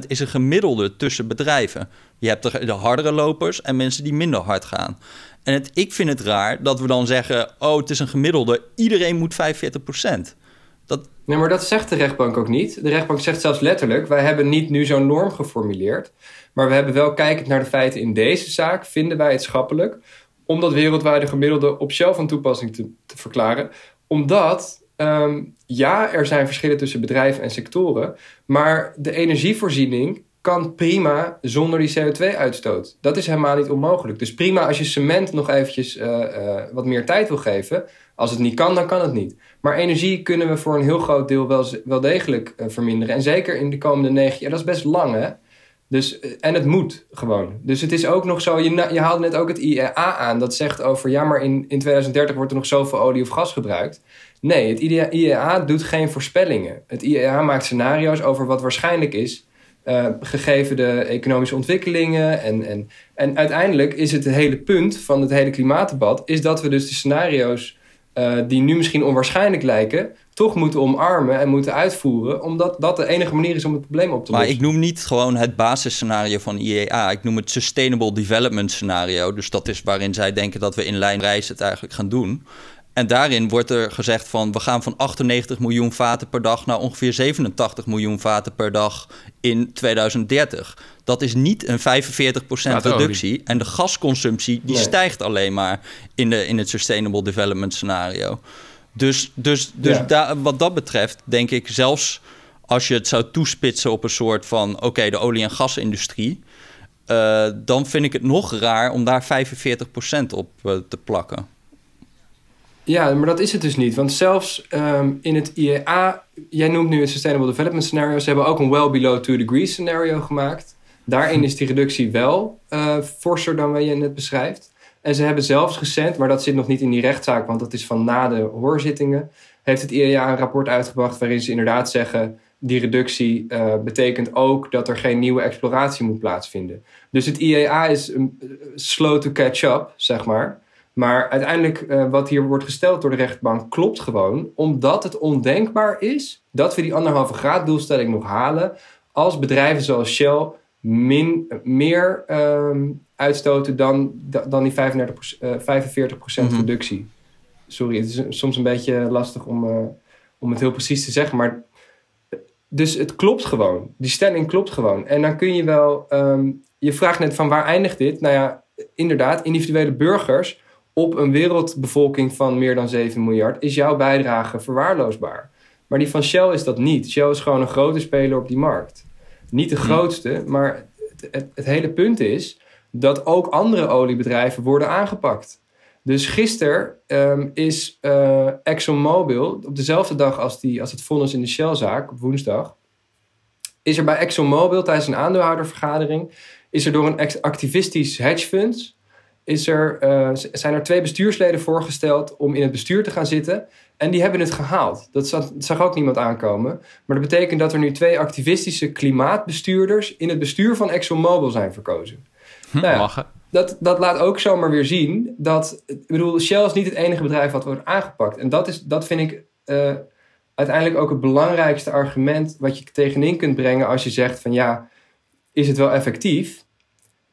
is een gemiddelde tussen bedrijven. Je hebt de, de hardere lopers en mensen die minder hard gaan. En het, ik vind het raar dat we dan zeggen: oh, het is een gemiddelde, iedereen moet 45%. Dat... Nee, maar dat zegt de rechtbank ook niet. De rechtbank zegt zelfs letterlijk: wij hebben niet nu zo'n norm geformuleerd. Maar we hebben wel, kijkend naar de feiten in deze zaak, vinden wij het schappelijk om dat wereldwijde gemiddelde op zelf van toepassing te, te verklaren. Omdat, ehm, ja, er zijn verschillen tussen bedrijven en sectoren, maar de energievoorziening kan prima zonder die CO2-uitstoot. Dat is helemaal niet onmogelijk. Dus prima als je cement nog eventjes uh, uh, wat meer tijd wil geven. Als het niet kan, dan kan het niet. Maar energie kunnen we voor een heel groot deel wel, wel degelijk uh, verminderen. En zeker in de komende negen jaar, dat is best lang hè. Dus, eh, en het moet gewoon. Dus het is ook nog zo, je, je haalde net ook het IEA aan. Dat zegt over, ja, maar in, in 2030 wordt er nog zoveel olie of gas gebruikt. Nee, het IEA doet geen voorspellingen. Het IEA maakt scenario's over wat waarschijnlijk is... Uh, gegeven de economische ontwikkelingen. En, en, en uiteindelijk is het, het hele punt van het hele klimaatdebat... is dat we dus de scenario's uh, die nu misschien onwaarschijnlijk lijken toch moeten omarmen en moeten uitvoeren, omdat dat de enige manier is om het probleem op te lossen. Maar ik noem niet gewoon het basisscenario van IEA, ik noem het Sustainable Development Scenario. Dus dat is waarin zij denken dat we in lijn reis het eigenlijk gaan doen. En daarin wordt er gezegd van we gaan van 98 miljoen vaten per dag naar ongeveer 87 miljoen vaten per dag in 2030. Dat is niet een 45% reductie. En de gasconsumptie die stijgt alleen maar in, de, in het Sustainable Development Scenario. Dus, dus, dus wat dat betreft denk ik zelfs als je het zou toespitsen op een soort van... oké, de olie- en gasindustrie... Uh, dan vind ik het nog raar om daar 45% op uh, te plakken. Ja, maar dat is het dus niet. Want zelfs um, in het IEA... jij noemt nu het Sustainable Development Scenario... ze hebben ook een well below 2 degrees scenario gemaakt. Daarin is die reductie wel uh, forser dan wat je net beschrijft. En ze hebben zelfs gezend, maar dat zit nog niet in die rechtszaak, want dat is van na de hoorzittingen, heeft het IEA een rapport uitgebracht waarin ze inderdaad zeggen, die reductie uh, betekent ook dat er geen nieuwe exploratie moet plaatsvinden. Dus het IEA is um, slow to catch up, zeg maar. Maar uiteindelijk, uh, wat hier wordt gesteld door de rechtbank, klopt gewoon, omdat het ondenkbaar is dat we die anderhalve graad doelstelling nog halen als bedrijven zoals Shell min, meer um, uitstoten dan, dan die 35, uh, 45% mm reductie. Sorry, het is soms een beetje lastig om, uh, om het heel precies te zeggen, maar dus het klopt gewoon. Die stelling klopt gewoon. En dan kun je wel, um, je vraagt net van waar eindigt dit? Nou ja, inderdaad, individuele burgers op een wereldbevolking van meer dan 7 miljard is jouw bijdrage verwaarloosbaar. Maar die van Shell is dat niet. Shell is gewoon een grote speler op die markt. Niet de grootste, maar het, het, hele punt is dat ook andere oliebedrijven worden aangepakt. Dus gisteren um, is uh, ExxonMobil, op dezelfde dag als, die, als het vonnis in de Shell-zaak, op woensdag, is er bij ExxonMobil tijdens een aandeelhoudervergadering, is er door een activistisch hedgefund, is er, uh, zijn er twee bestuursleden voorgesteld om in het bestuur te gaan zitten. En die hebben het gehaald. Dat zag, zag, ook niemand aankomen. Maar dat betekent dat er nu twee activistische klimaatbestuurders in het bestuur van ExxonMobil zijn verkozen. Hm, nou ja, dat, dat laat ook zomaar weer zien dat. Ik bedoel, Shell is niet het enige bedrijf wat wordt aangepakt. En dat, is, dat vind ik uh, uiteindelijk ook het belangrijkste argument wat je tegenin kunt brengen als je zegt van ja, is het wel effectief?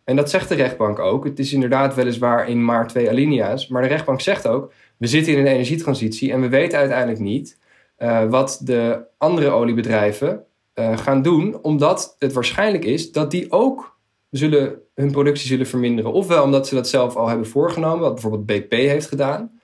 En dat zegt de rechtbank ook. Het is inderdaad weliswaar in maar twee alinea's. Maar de rechtbank zegt ook: we zitten in een energietransitie en we weten uiteindelijk niet uh, wat de andere oliebedrijven uh, gaan doen, omdat het waarschijnlijk is dat die ook zullen, hun productie zullen verminderen. Ofwel omdat ze dat zelf al hebben voorgenomen, wat bijvoorbeeld BP heeft gedaan.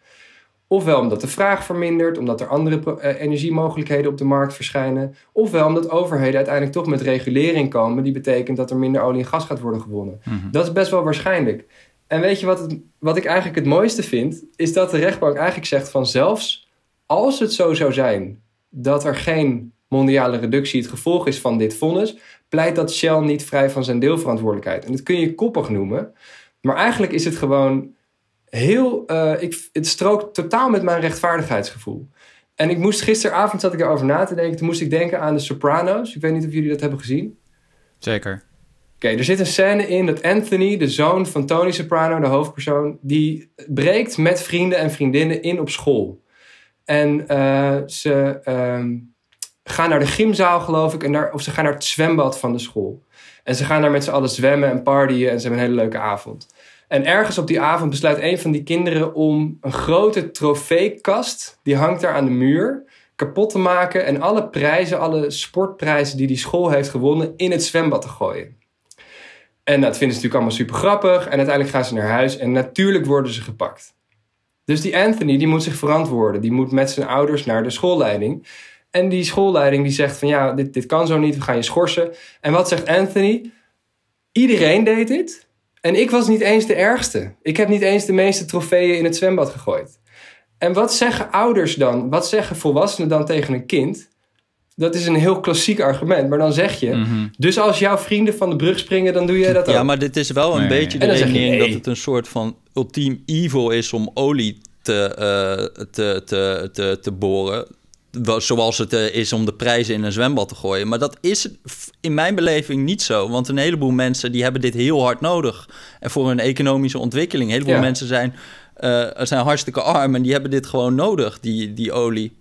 Ofwel omdat de vraag vermindert, omdat er andere eh, energiemogelijkheden op de markt verschijnen. Ofwel omdat overheden uiteindelijk toch met regulering komen, die betekent dat er minder olie en gas gaat worden gewonnen. Mhm. Dat is best wel waarschijnlijk. En weet je wat, het, wat ik eigenlijk het mooiste vind? Is dat de rechtbank eigenlijk zegt van zelfs als het zo zou zijn dat er geen mondiale reductie het gevolg is van dit vonnis, pleit dat Shell niet vrij van zijn deelverantwoordelijkheid. En dat kun je koppig noemen, maar eigenlijk is het gewoon heel. Uh, ik, het strookt totaal met mijn rechtvaardigheidsgevoel. En ik moest gisteravond zat ik erover na te denken. Toen moest ik denken aan de Sopranos. Ik weet niet of jullie dat hebben gezien. Zeker. Oké, er zit een scène in dat Anthony, de zoon van Tony Soprano, de hoofdpersoon, die breekt met vrienden en vriendinnen in op school. En uh, ze um, gaan naar de gymzaal, geloof ik, en daar, of ze gaan naar het zwembad van de school. En ze gaan daar met z'n allen zwemmen en partyen en ze hebben een hele leuke avond. En ergens op die avond besluit een van die kinderen om een grote trofeekast, die hangt daar aan de muur, kapot te maken en alle prijzen, alle sportprijzen die die school heeft gewonnen, in het zwembad te gooien. En dat vinden ze natuurlijk allemaal super grappig. En uiteindelijk gaan ze naar huis en natuurlijk worden ze gepakt. Dus die Anthony die moet zich verantwoorden. Die moet met zijn ouders naar de schoolleiding. En die schoolleiding die zegt van ja, dit, dit kan zo niet, we gaan je schorsen. En wat zegt Anthony? Iedereen deed dit. En ik was niet eens de ergste. Ik heb niet eens de meeste trofeeën in het zwembad gegooid. En wat zeggen ouders dan? Wat zeggen volwassenen dan tegen een kind? Dat is een heel klassiek argument. Maar dan zeg je, Mhm. dus als jouw vrienden van de brug springen, dan doe jij dat ook. Ja, maar dit is wel een Nee. beetje de je, redenering nee. dat het een soort van ultiem evil is om olie te, eh, te, te, te, te boren. Zoals het eh, is om de prijzen in een zwembad te gooien. Maar dat is in mijn beleving niet zo. Want een heleboel mensen die hebben dit heel hard nodig. En voor hun economische ontwikkeling. Een heleboel Ja. mensen zijn, eh, zijn hartstikke arm en die hebben dit gewoon nodig, die, die olie.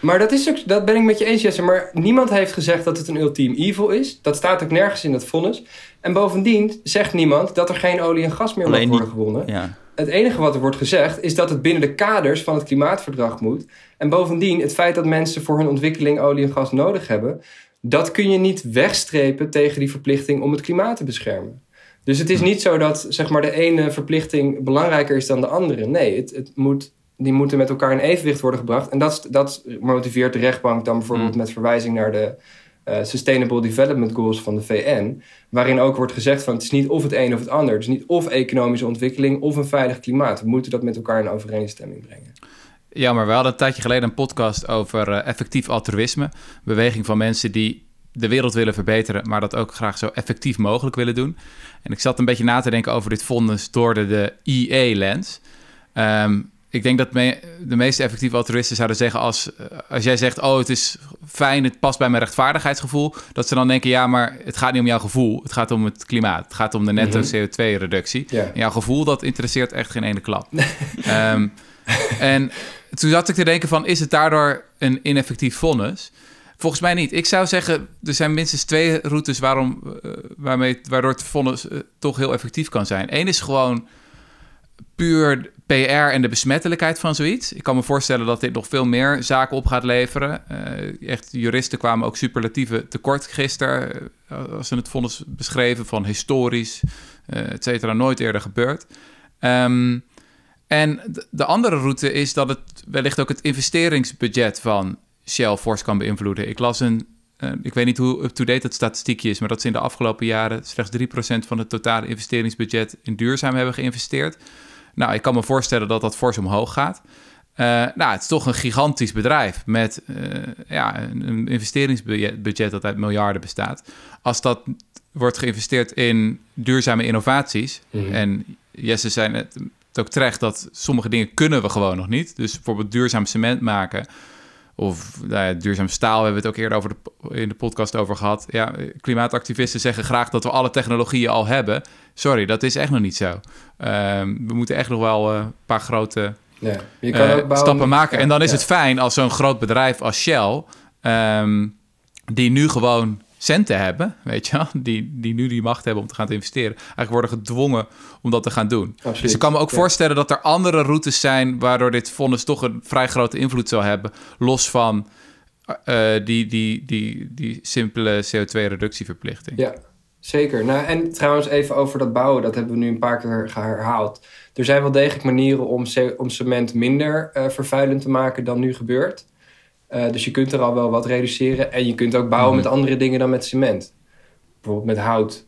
Maar dat, is ook, dat ben ik met je eens, Jesse. Maar niemand heeft gezegd dat het een ultiem evil is. Dat staat ook nergens in dat vonnis. En bovendien zegt niemand dat er geen olie en gas meer mag Alleen worden die- gewonnen. Ja. Het enige wat er wordt gezegd is dat het binnen de kaders van het klimaatverdrag moet. En bovendien, het feit dat mensen voor hun ontwikkeling olie en gas nodig hebben, dat kun je niet wegstrepen tegen die verplichting om het klimaat te beschermen. Dus het is niet zo dat zeg maar, de ene verplichting belangrijker is dan de andere. Nee, het, het moet, die moeten met elkaar in evenwicht worden gebracht. En dat, dat motiveert de rechtbank dan bijvoorbeeld met verwijzing naar de eh, Sustainable Development Goals van de VN. Waarin ook wordt gezegd van het is niet of het een of het ander. Het is niet of economische ontwikkeling of een veilig klimaat. We moeten dat met elkaar in overeenstemming brengen. Ja, maar we hadden een tijdje geleden een podcast over eh, effectief altruïsme. Beweging van mensen die de wereld willen verbeteren, maar dat ook graag zo effectief mogelijk willen doen. En ik zat een beetje na te denken over dit vonnis door de, de EA-lens. Ehm, ik denk dat me- de meeste effectieve altruïsten zouden zeggen als, eh, als jij zegt, oh het is fijn, het past bij mijn rechtvaardigheidsgevoel, dat ze dan denken, ja maar het gaat niet om jouw gevoel, het gaat om het klimaat, het gaat om de netto Mhm. CO2-reductie. Ja. En jouw gevoel, dat interesseert echt geen ene klap. Ehm, en toen zat ik te denken van, is het daardoor een ineffectief vonnis? Volgens mij niet. Ik zou zeggen, er zijn minstens twee routes waarom, eh, waarmee, waardoor het vonnis eh, toch heel effectief kan zijn. Eén is gewoon puur PR en de besmettelijkheid van zoiets. Ik kan me voorstellen dat dit nog veel meer zaken op gaat leveren. Eh, echt, juristen kwamen ook superlatieve tekort gisteren... eh, als ze het vonnis beschreven van historisch, eh et cetera, nooit eerder gebeurd. Ehm, en de- de andere route is dat het wellicht ook het investeringsbudget van Shell fors kan beïnvloeden. Ik las een, ik weet niet hoe up-to-date het statistiekje is, maar dat ze in de afgelopen jaren slechts 3% van het totale investeringsbudget in duurzaam hebben geïnvesteerd. Nou, ik kan me voorstellen dat dat fors omhoog gaat. Eh, nou, het is toch een gigantisch bedrijf met eh, ja, een, investeringsbudget budget dat uit miljarden bestaat. Als dat wordt geïnvesteerd in duurzame innovaties, Mhm. en Jesse zei net het ook terecht dat sommige dingen kunnen we gewoon nog niet. Dus bijvoorbeeld duurzaam cement maken of nou ja, duurzaam staal hebben we het ook eerder over de, in de podcast over gehad. Ja, klimaatactivisten zeggen graag dat we alle technologieën al hebben. Sorry, dat is echt nog niet zo. Ehm, we moeten echt nog wel eh, een paar grote Ja. Je kan eh, ook bouwen stappen maken. en dan is ja. het fijn als zo'n groot bedrijf als Shell, ehm, die nu gewoon centen hebben, weet je wel, die, die nu die macht hebben om te gaan investeren, eigenlijk worden gedwongen om dat te gaan doen. Absoluut. Dus ik kan me ook Ja. voorstellen dat er andere routes zijn waardoor dit vonnis toch een vrij grote invloed zal hebben, los van eh, die, die, die, die simpele CO2-reductieverplichting. Ja, zeker. Nou, en trouwens even over dat bouwen, dat hebben we nu een paar keer herhaald. Er zijn wel degelijk manieren om, om cement minder eh, vervuilend te maken dan nu gebeurt. Eh, dus je kunt er al wel wat reduceren. En je kunt ook bouwen Mhm. met andere dingen dan met cement. Bijvoorbeeld met hout.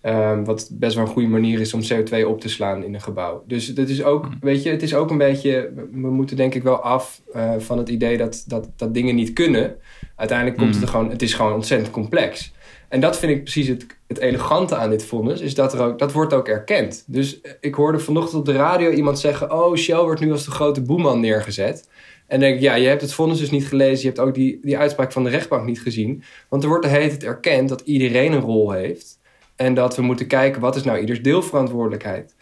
Ehm, wat best wel een goede manier is om CO2 op te slaan in een gebouw. Dus dat is ook, weet je, het is ook een beetje... We moeten denk ik wel af eh, van het idee dat, dat, dat dingen niet kunnen. Uiteindelijk komt het er gewoon... Het is gewoon ontzettend complex. En dat vind ik precies het, het elegante aan dit vonnis. Is dat, er ook, dat wordt ook erkend. Dus eh, ik hoorde vanochtend op de radio iemand zeggen... Oh, Shell wordt nu als de grote boeman neergezet. En denk ik, ja, je hebt het vonnis dus niet gelezen. Je hebt ook die, die uitspraak van de rechtbank niet gezien. Want er wordt de hele tijd erkend dat iedereen een rol heeft. En dat we moeten kijken, wat is nou ieders deelverantwoordelijkheid?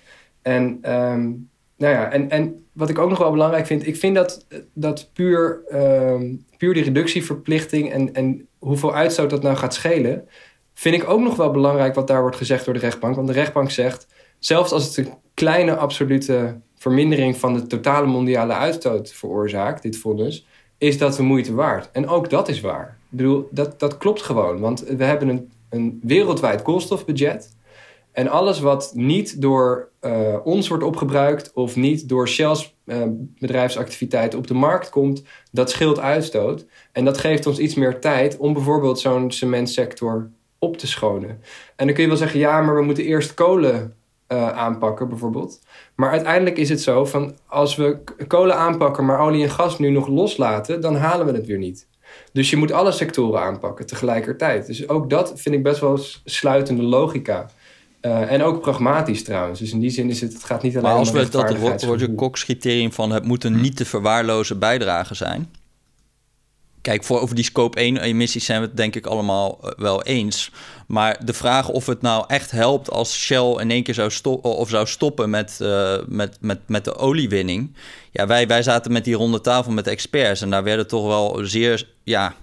En, ehm, nou ja, en, en wat ik ook nog wel belangrijk vind... ik vind dat, dat puur, ehm, puur die reductieverplichting... En, en hoeveel uitstoot dat nou gaat schelen... vind ik ook nog wel belangrijk wat daar wordt gezegd door de rechtbank. Want de rechtbank zegt, zelfs als het een kleine absolute vermindering... van de totale mondiale uitstoot veroorzaakt, dit vonnis... is dat de moeite waard. En ook dat is waar. Ik bedoel, dat, dat klopt gewoon. Want we hebben een, een wereldwijd koolstofbudget... En alles wat niet door eh, ons wordt opgebruikt of niet door Shell's eh, bedrijfsactiviteiten op de markt komt, dat scheelt uitstoot. En dat geeft ons iets meer tijd om bijvoorbeeld zo'n cementsector op te schonen. En dan kun je wel zeggen, ja, maar we moeten eerst kolen eh, aanpakken bijvoorbeeld. Maar uiteindelijk is het zo van als we kolen aanpakken, maar olie en gas nu nog loslaten, dan halen we het weer niet. Dus je moet alle sectoren aanpakken tegelijkertijd. Dus ook dat vind ik best wel sluitende logica. Uh, en ook pragmatisch trouwens. Dus in die zin is het, het gaat niet alleen maar als we dat Roger Cox criterium van het moet een hm. niet te verwaarlozen bijdrage zijn. Kijk, voor over die scope 1 emissies zijn we het denk ik allemaal eh, wel eens. Maar de vraag of het nou echt helpt als Shell in één keer zou, stoppen of zou stoppen met, uh, met, met, met de oliewinning. Ja, wij, wij zaten met die ronde tafel met experts en daar werden toch wel zeer. Ja,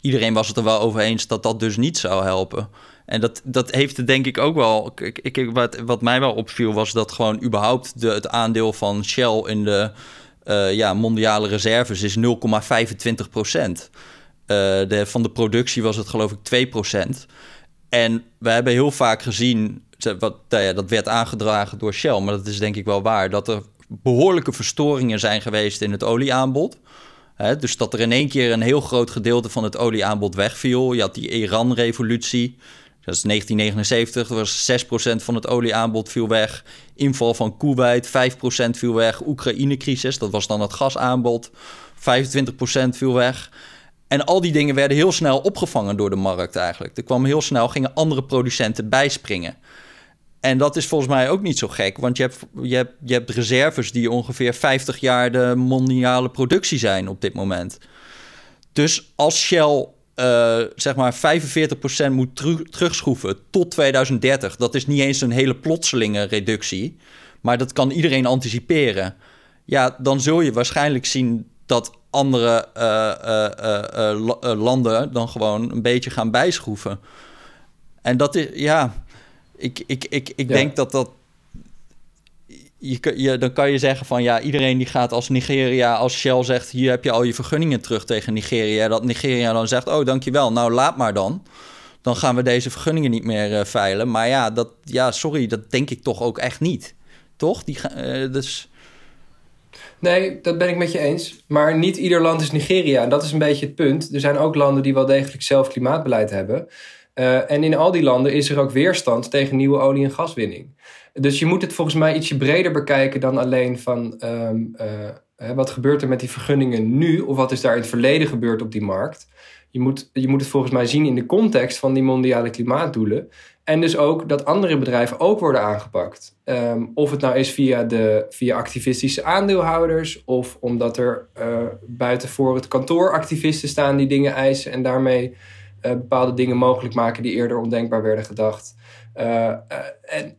iedereen was het er wel over eens dat dat dus niet zou helpen. En dat, dat heeft het denk ik ook wel. Ik, ik, wat, wat mij wel opviel was dat gewoon überhaupt de, het aandeel van Shell in de uh, ja, mondiale reserves is 0,25 procent. Uh, van de productie was het geloof ik 2 procent. En we hebben heel vaak gezien, wat, nou dat werd aangedragen door Shell, maar dat is denk ik wel waar, dat er behoorlijke verstoringen zijn geweest in het olieaanbod. dus dat er in één keer een heel groot gedeelte van het olieaanbod wegviel. Je had die Iran-revolutie. Dat is 1979, dat was 6% van het olieaanbod viel weg. Inval van Kuwait, 5% viel weg. Oekraïne-crisis, dat was dan het gasaanbod, 25% viel weg. En al die dingen werden heel snel opgevangen door de markt eigenlijk. Er kwam heel snel, gingen andere producenten bijspringen. En dat is volgens mij ook niet zo gek, want je hebt, je hebt, je hebt reserves die ongeveer 50 jaar de mondiale productie zijn op dit moment. Dus als Shell uh, zeg maar 45% moet terugschroeven tot 2030. Dat is niet eens een hele plotselinge reductie, maar dat kan iedereen anticiperen. Ja, dan zul je waarschijnlijk zien dat andere uh, uh, landen dan gewoon een beetje gaan bijschroeven. En dat is, ja, ik, ik, ik, ik denk dat dat dan kan je zeggen van ja, iedereen die gaat als Nigeria, als Shell zegt hier heb je al je vergunningen terug tegen Nigeria, dat Nigeria dan zegt oh dankjewel, nou laat maar dan. Dan gaan we deze vergunningen niet meer uh, veilen. Maar ja, dat, ja, sorry, dat denk ik toch ook echt niet. Toch? Die, uh, dus... Nee, dat ben ik met je eens. Maar niet ieder land is Nigeria. En dat is een beetje het punt. Er zijn ook landen die wel degelijk zelf klimaatbeleid hebben. Uh, en in al die landen is er ook weerstand tegen nieuwe olie- en gaswinning. Dus je moet het volgens mij ietsje breder bekijken dan alleen van um, uh, wat gebeurt er met die vergunningen nu of wat is daar in het verleden gebeurd op die markt. Je moet, je moet het volgens mij zien in de context van die mondiale klimaatdoelen. En dus ook dat andere bedrijven ook worden aangepakt. Um, of het nou is via, de, via activistische aandeelhouders, of omdat er uh, buiten voor het kantoor activisten staan die dingen eisen en daarmee uh, bepaalde dingen mogelijk maken die eerder ondenkbaar werden gedacht. En,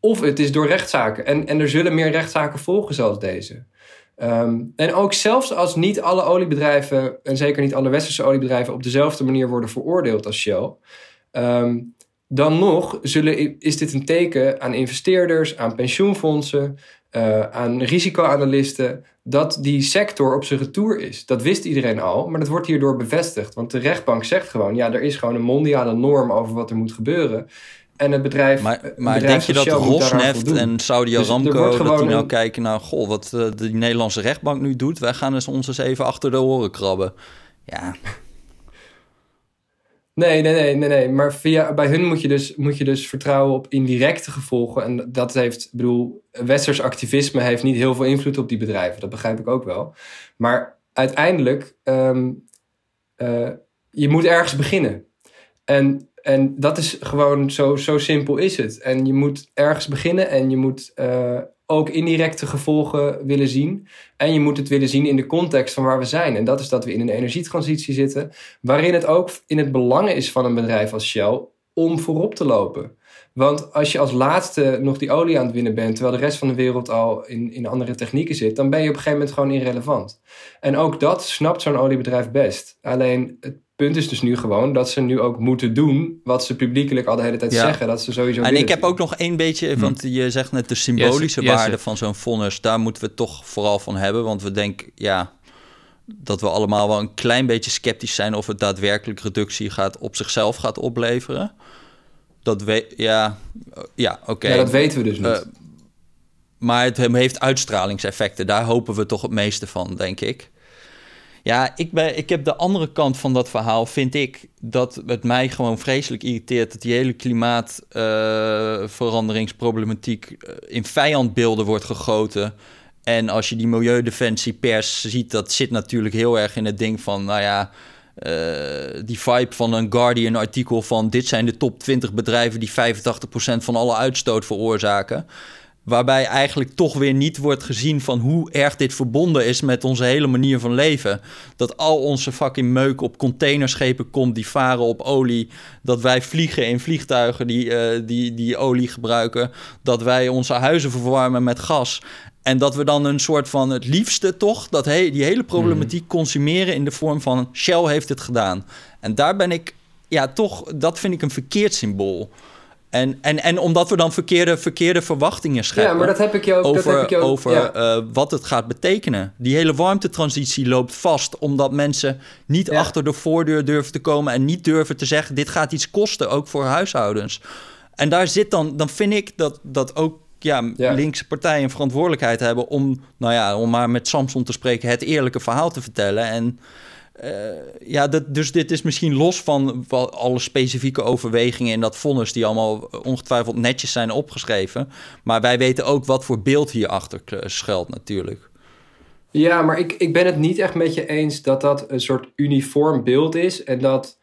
of het is door rechtszaken. En, en er zullen meer rechtszaken volgen zoals deze. Ehm, en ook zelfs als niet alle oliebedrijven, en zeker niet alle westerse oliebedrijven, op dezelfde manier worden veroordeeld als Shell. Ehm, dan nog zullen, is dit een teken aan investeerders, aan pensioenfondsen, uh, aan risicoanalisten, dat die sector op zijn retour is. Dat wist iedereen al, maar dat wordt hierdoor bevestigd. Want de rechtbank zegt gewoon, ja, er is gewoon een mondiale norm over wat er moet gebeuren. En het bedrijf. Maar, maar denk je dat Rosneft en Saudi dus Aramco. Dus dat die nou kijken naar. Goh, wat uh, de Nederlandse rechtbank nu doet. Wij gaan eens ons eens even achter de oren krabben. Ja. Nee, nee, nee, nee, nee. Maar via, bij hun moet je, dus, moet je dus vertrouwen op indirecte gevolgen. En dat heeft, ik bedoel, westers activisme heeft niet heel veel invloed op die bedrijven. Dat begrijp ik ook wel. Maar uiteindelijk, um, uh, je moet ergens beginnen. En en dat is gewoon zo, zo simpel is het. En je moet ergens beginnen en je moet uh, ook indirecte gevolgen willen zien. En je moet het willen zien in de context van waar we zijn. En dat is dat we in een energietransitie zitten, waarin het ook in het belang is van een bedrijf als Shell om voorop te lopen. Want als je als laatste nog die olie aan het winnen bent, terwijl de rest van de wereld al in, in andere technieken zit, dan ben je op een gegeven moment gewoon irrelevant. En ook dat snapt zo'n oliebedrijf best. Alleen het punt is dus nu gewoon dat ze nu ook moeten doen wat ze publiekelijk al de hele tijd zeggen. Dat ze sowieso. En ik heb ook nog één beetje, hm. want je zegt net de symbolische waarde van zo'n vonnis, daar moeten we het toch vooral van hebben. Want we denken, ja, dat we allemaal wel een klein beetje sceptisch zijn of het daadwerkelijk reductie gaat op zichzelf gaat opleveren. Dat weet, ja, ja, oké. Ja, dat weten we dus niet. Uh, maar het heeft uitstralingseffecten. Daar hopen we toch het meeste van, denk ik. Ja, ik, ben, ik heb de andere kant van dat verhaal, vind ik, dat het mij gewoon vreselijk irriteert dat die hele klimaatveranderingsproblematiek uh, in vijandbeelden wordt gegoten. En als je die milieudefensie pers ziet, dat zit natuurlijk heel erg in het ding van, nou ja, die vibe van een Guardian-artikel van dit zijn de top 20 bedrijven die 85% van alle uitstoot veroorzaken. Waarbij eigenlijk toch weer niet wordt gezien van hoe erg dit verbonden is met onze hele manier van leven. Dat al onze fucking meuk op containerschepen komt die varen op olie. Dat wij vliegen in vliegtuigen die, uh, die, die olie gebruiken. Dat wij onze huizen verwarmen met gas. En dat we dan een soort van het liefste toch, dat he die hele problematiek hmm. consumeren in de vorm van Shell heeft het gedaan. En daar ben ik, ja, toch, dat vind ik een verkeerd symbool. En, en, en omdat we dan verkeerde, verkeerde verwachtingen scheppen. Ja, maar dat heb ik je ook. Over, dat heb ik ook, over eh, wat het gaat betekenen. Die hele warmtetransitie loopt vast. Omdat mensen niet achter de voordeur durven te komen. En niet durven te zeggen: dit gaat iets kosten, ook voor huishoudens. En daar zit dan, dan vind ik dat, dat ook ja, linkse partijen verantwoordelijkheid hebben om, nou ja, om maar met Samson te spreken, het eerlijke verhaal te vertellen. En uh, ja, dat, dus dit is misschien los van alle specifieke overwegingen in dat vonnis, die allemaal ongetwijfeld netjes zijn opgeschreven. Maar wij weten ook wat voor beeld hierachter schuilt, natuurlijk. Ja, maar ik, ik ben het niet echt met je eens dat dat een soort uniform beeld is. En dat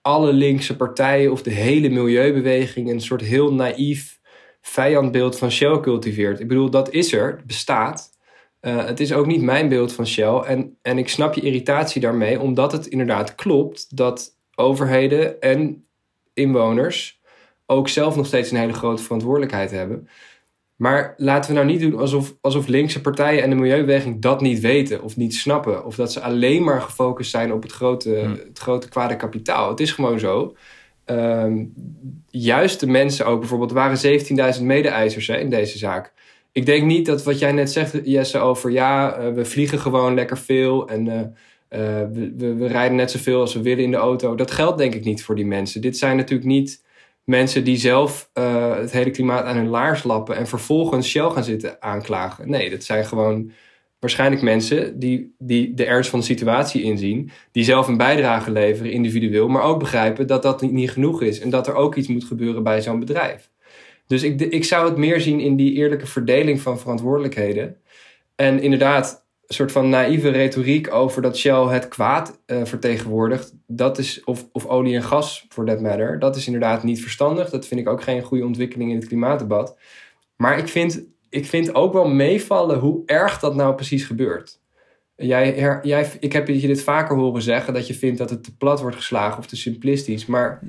alle linkse partijen of de hele milieubeweging een soort heel naïef vijandbeeld van Shell cultiveert. Ik bedoel, dat is er, bestaat. Uh, het is ook niet mijn beeld van Shell. En, en ik snap je irritatie daarmee, omdat het inderdaad klopt dat overheden en inwoners ook zelf nog steeds een hele grote verantwoordelijkheid hebben. Maar laten we nou niet doen alsof, alsof linkse partijen en de milieubeweging dat niet weten of niet snappen. Of dat ze alleen maar gefocust zijn op het grote, hmm. het grote kwade kapitaal. Het is gewoon zo. Uh, juist de mensen ook bijvoorbeeld, er waren 17.000 mede-eisers in deze zaak ik denk niet dat wat jij net zegt, Jesse, over ja, uh, we vliegen gewoon lekker veel en uh, uh, we, we, rijden net zoveel als we willen in de auto. Dat geldt denk ik niet voor die mensen. Dit zijn natuurlijk niet mensen die zelf het hele klimaat aan hun laars lappen en vervolgens Shell gaan zitten aanklagen. Nee, dat zijn gewoon waarschijnlijk mensen die, die de ernst van de situatie inzien, die zelf een bijdrage leveren individueel, maar ook begrijpen dat dat niet genoeg is en dat er ook iets moet gebeuren bij zo'n bedrijf. Dus ik, ik zou het meer zien in die eerlijke verdeling van verantwoordelijkheden. En inderdaad, een soort van naïeve retoriek over dat Shell het kwaad uh, vertegenwoordigt. Dat is, of, of olie en gas, for that matter. Dat is inderdaad niet verstandig. Dat vind ik ook geen goede ontwikkeling in het klimaatdebat. Maar ik vind, ik vind ook wel meevallen hoe erg dat nou precies gebeurt. Jij, jij, ik heb je dit vaker horen zeggen dat je vindt dat het te plat wordt geslagen of te simplistisch. Maar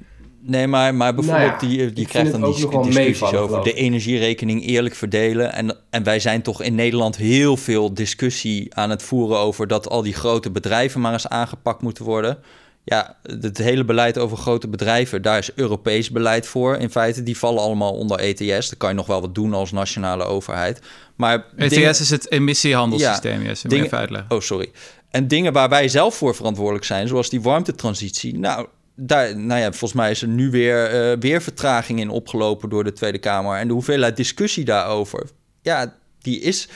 Nee, maar, maar bijvoorbeeld, nou die, die krijgt dan die discussies over de energierekening eerlijk verdelen. En, en wij zijn toch in Nederland heel veel discussie aan het voeren over dat al die grote bedrijven maar eens aangepakt moeten worden. Ja, het hele beleid over grote bedrijven, daar is Europees beleid voor. In feite, die vallen allemaal onder ETS. Daar kan je nog wel wat doen als nationale overheid. Maar ETS is het emissiehandelssysteem, ja, yes, dingen, Oh, sorry. En dingen waar wij zelf voor verantwoordelijk zijn, zoals die warmtetransitie. Nou, daar, nou ja, volgens mij is er nu weer, uh, weer vertraging in opgelopen door de Tweede Kamer. En de hoeveelheid discussie daarover, ja, die is.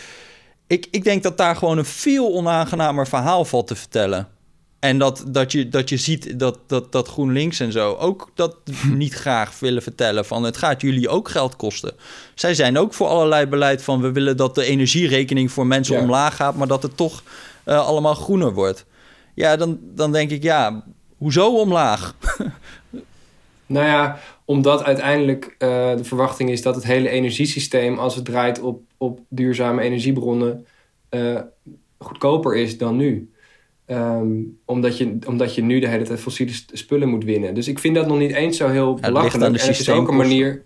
Ik, ik denk dat daar gewoon een veel onaangenamer verhaal valt te vertellen. En dat, dat, je, dat je ziet dat, dat, dat GroenLinks en zo ook dat niet graag willen vertellen. Van het gaat jullie ook geld kosten. Zij zijn ook voor allerlei beleid van we willen dat de energierekening voor mensen omlaag gaat, maar dat het toch uh, allemaal groener wordt. Ja, dan, dan denk ik ja, Hoezo omlaag? nou ja, omdat uiteindelijk uh, de verwachting is dat het hele energiesysteem, als het draait op, op duurzame energiebronnen, uh, goedkoper is dan nu. Um, omdat, je, omdat je nu de hele tijd fossiele spullen moet winnen. Dus ik vind dat nog niet eens zo heel belachelijk. En het is ook een manier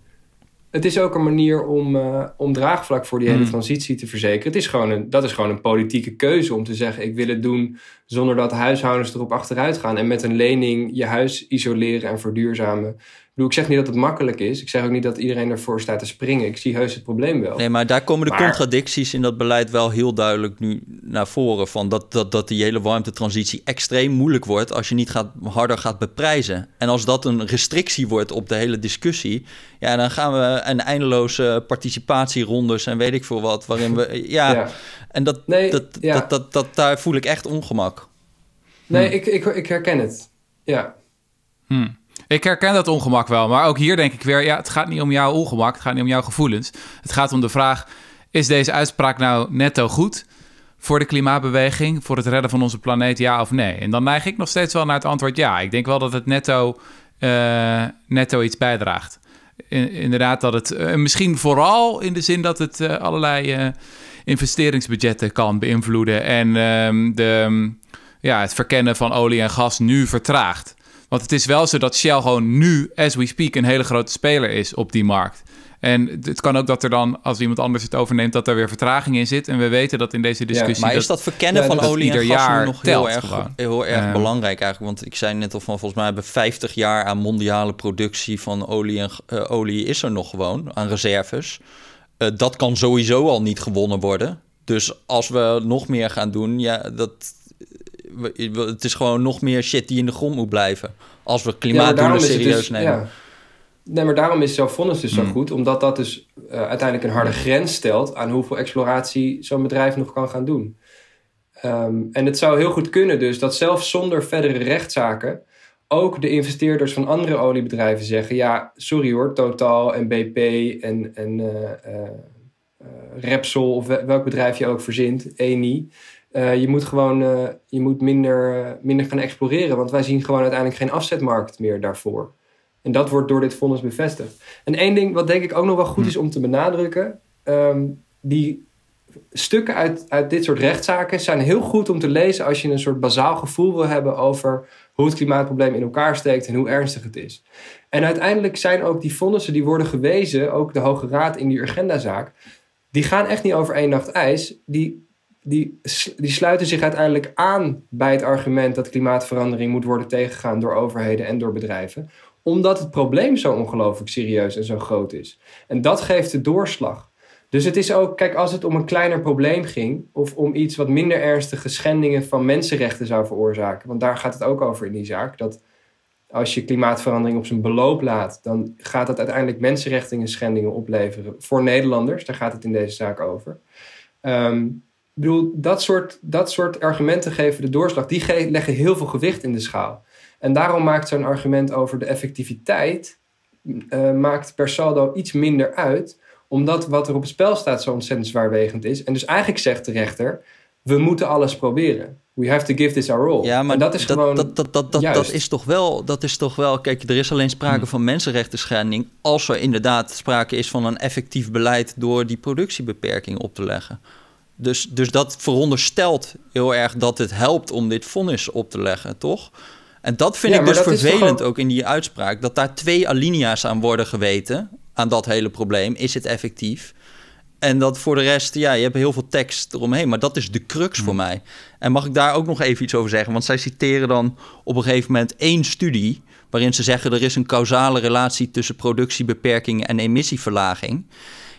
het is ook een manier om, uh, om draagvlak voor die hele hmm. transitie te verzekeren. Het is gewoon een, dat is gewoon een politieke keuze om te zeggen: ik wil het doen zonder dat huishoudens erop achteruit gaan. En met een lening je huis isoleren en verduurzamen bedoel, ik zeg niet dat het makkelijk is. Ik zeg ook niet dat iedereen ervoor staat te springen. Ik zie heus het probleem wel. Nee, maar daar komen de contradicties in dat beleid wel heel duidelijk nu naar voren. Van dat, dat, dat die hele warmtetransitie extreem moeilijk wordt als je niet gaat, harder gaat beprijzen. En als dat een restrictie wordt op de hele discussie, ja, dan gaan we een eindeloze participatierondes en weet ik veel wat, waarin we. Ja, en dat, nee, dat, dat, dat, dat, daar voel ik echt ongemak. Nee, hm. ik, ik, ik herken het. Ja. Hm. Ik herken dat ongemak wel, maar ook hier denk ik weer, ja, het gaat niet om jouw ongemak, het gaat niet om jouw gevoelens. Het gaat om de vraag, is deze uitspraak nou netto goed voor de klimaatbeweging, voor het redden van onze planeet, ja of nee? En dan neig ik nog steeds wel naar het antwoord ja. Ik denk wel dat het netto, uh, netto iets bijdraagt. inderdaad, dat het uh, misschien vooral in de zin dat het uh, allerlei investeringsbudgetten kan beïnvloeden en um, de, ja, het verkennen van olie en gas nu vertraagt. Want het is wel zo dat Shell gewoon nu, as we speak, een hele grote speler is op die markt. En het kan ook dat er dan, als iemand anders het overneemt, dat er weer vertraging in zit. En we weten dat in deze discussie. maar is dat verkennen van olie en gas jaar nog heel erg, heel erg belangrijk eigenlijk? Want ik zei net al van, volgens mij hebben 50 jaar aan mondiale productie van olie en uh, olie is er nog gewoon aan reserves. Uh, dat kan sowieso al niet gewonnen worden. Dus als we nog meer gaan doen, ja, dat, het is gewoon nog meer shit die in de grond moet blijven. Als we klimaatdoelen serieus dus, nemen. Ja. Nee, maar daarom is zo'n vonnis dus zo hmm. goed. Omdat dat dus uh, uiteindelijk een harde grens stelt... aan hoeveel exploratie zo'n bedrijf nog kan gaan doen. Um, en het zou heel goed kunnen dus dat zelfs zonder verdere rechtszaken... ook de investeerders van andere oliebedrijven zeggen... ja, sorry hoor, Total en BP en, en uh, uh, Repsol... of welk bedrijf je ook verzint, Eni... je moet gewoon je moet minder, minder gaan exploreren... want wij zien gewoon uiteindelijk geen afzetmarkt meer daarvoor... En dat wordt door dit vonnis bevestigd. En één ding wat denk ik ook nog wel goed is om te benadrukken. Ehm, die stukken uit, uit dit soort rechtszaken zijn heel goed om te lezen als je een soort bazaal gevoel wil hebben over hoe het klimaatprobleem in elkaar steekt en hoe ernstig het is. En uiteindelijk zijn ook die vonnissen die worden gewezen, ook de Hoge Raad in die agendazaak, die gaan echt niet over één nacht ijs. Die, die, die sluiten zich uiteindelijk aan bij het argument dat klimaatverandering moet worden tegengegaan door overheden en door bedrijven omdat het probleem zo ongelooflijk serieus en zo groot is. En dat geeft de doorslag. Dus het is ook, kijk, als het om een kleiner probleem ging, of om iets wat minder ernstige schendingen van mensenrechten zou veroorzaken, want daar gaat het ook over in die zaak, dat als je klimaatverandering op zijn beloop laat, dan gaat dat uiteindelijk mensenrechten schendingen opleveren voor Nederlanders. Daar gaat het in deze zaak over. Um, ik bedoel, dat soort, dat soort argumenten geven de doorslag. Die leggen heel veel gewicht in de schaal. En daarom maakt zo'n argument over de effectiviteit uh, maakt per saldo iets minder uit, omdat wat er op het spel staat zo ontzettend zwaarwegend is. En dus eigenlijk zegt de rechter: we moeten alles proberen. We have to give this our all. Ja, maar dat is dat, gewoon. Dat, dat, dat, dat, dat, is toch wel, dat is toch wel. Kijk, er is alleen sprake hmm. van mensenrechten schending. als er inderdaad sprake is van een effectief beleid. door die productiebeperking op te leggen. Dus, dus dat veronderstelt heel erg dat het helpt om dit vonnis op te leggen, toch? En dat vind ik dus vervelend ook in die uitspraak. Dat daar twee alinea's aan worden geweten. Aan dat hele probleem. Is het effectief? En dat voor de rest, ja, je hebt heel veel tekst eromheen. Maar dat is de crux voor hmm. mij. En mag ik daar ook nog even iets over zeggen? Want zij citeren dan op een gegeven moment één studie. waarin ze zeggen er is een causale relatie tussen productiebeperkingen en emissieverlaging.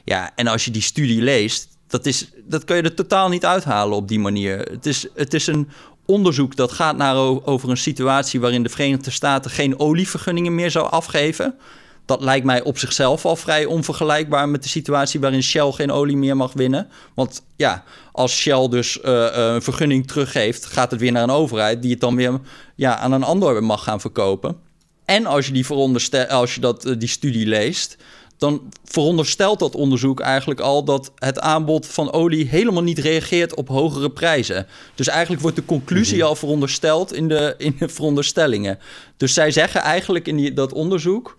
Ja, en als je die studie leest, dat, is, dat kun je er totaal niet uithalen op die manier. Het is, het is een onderzoek dat gaat naar over een situatie waarin de Verenigde Staten geen olievergunningen meer zou afgeven. Dat lijkt mij op zichzelf al vrij onvergelijkbaar met de situatie waarin Shell geen olie meer mag winnen. Want ja, als Shell dus uh, een vergunning teruggeeft, gaat het weer naar een overheid die het dan weer ja, aan een ander mag gaan verkopen. En als je die, als je dat, eh, die studie leest, dan veronderstelt dat onderzoek eigenlijk al dat het aanbod van olie helemaal niet reageert op hogere prijzen. Dus eigenlijk wordt de conclusie mhm. al verondersteld in de, in de veronderstellingen. Dus zij zeggen eigenlijk in die, dat onderzoek.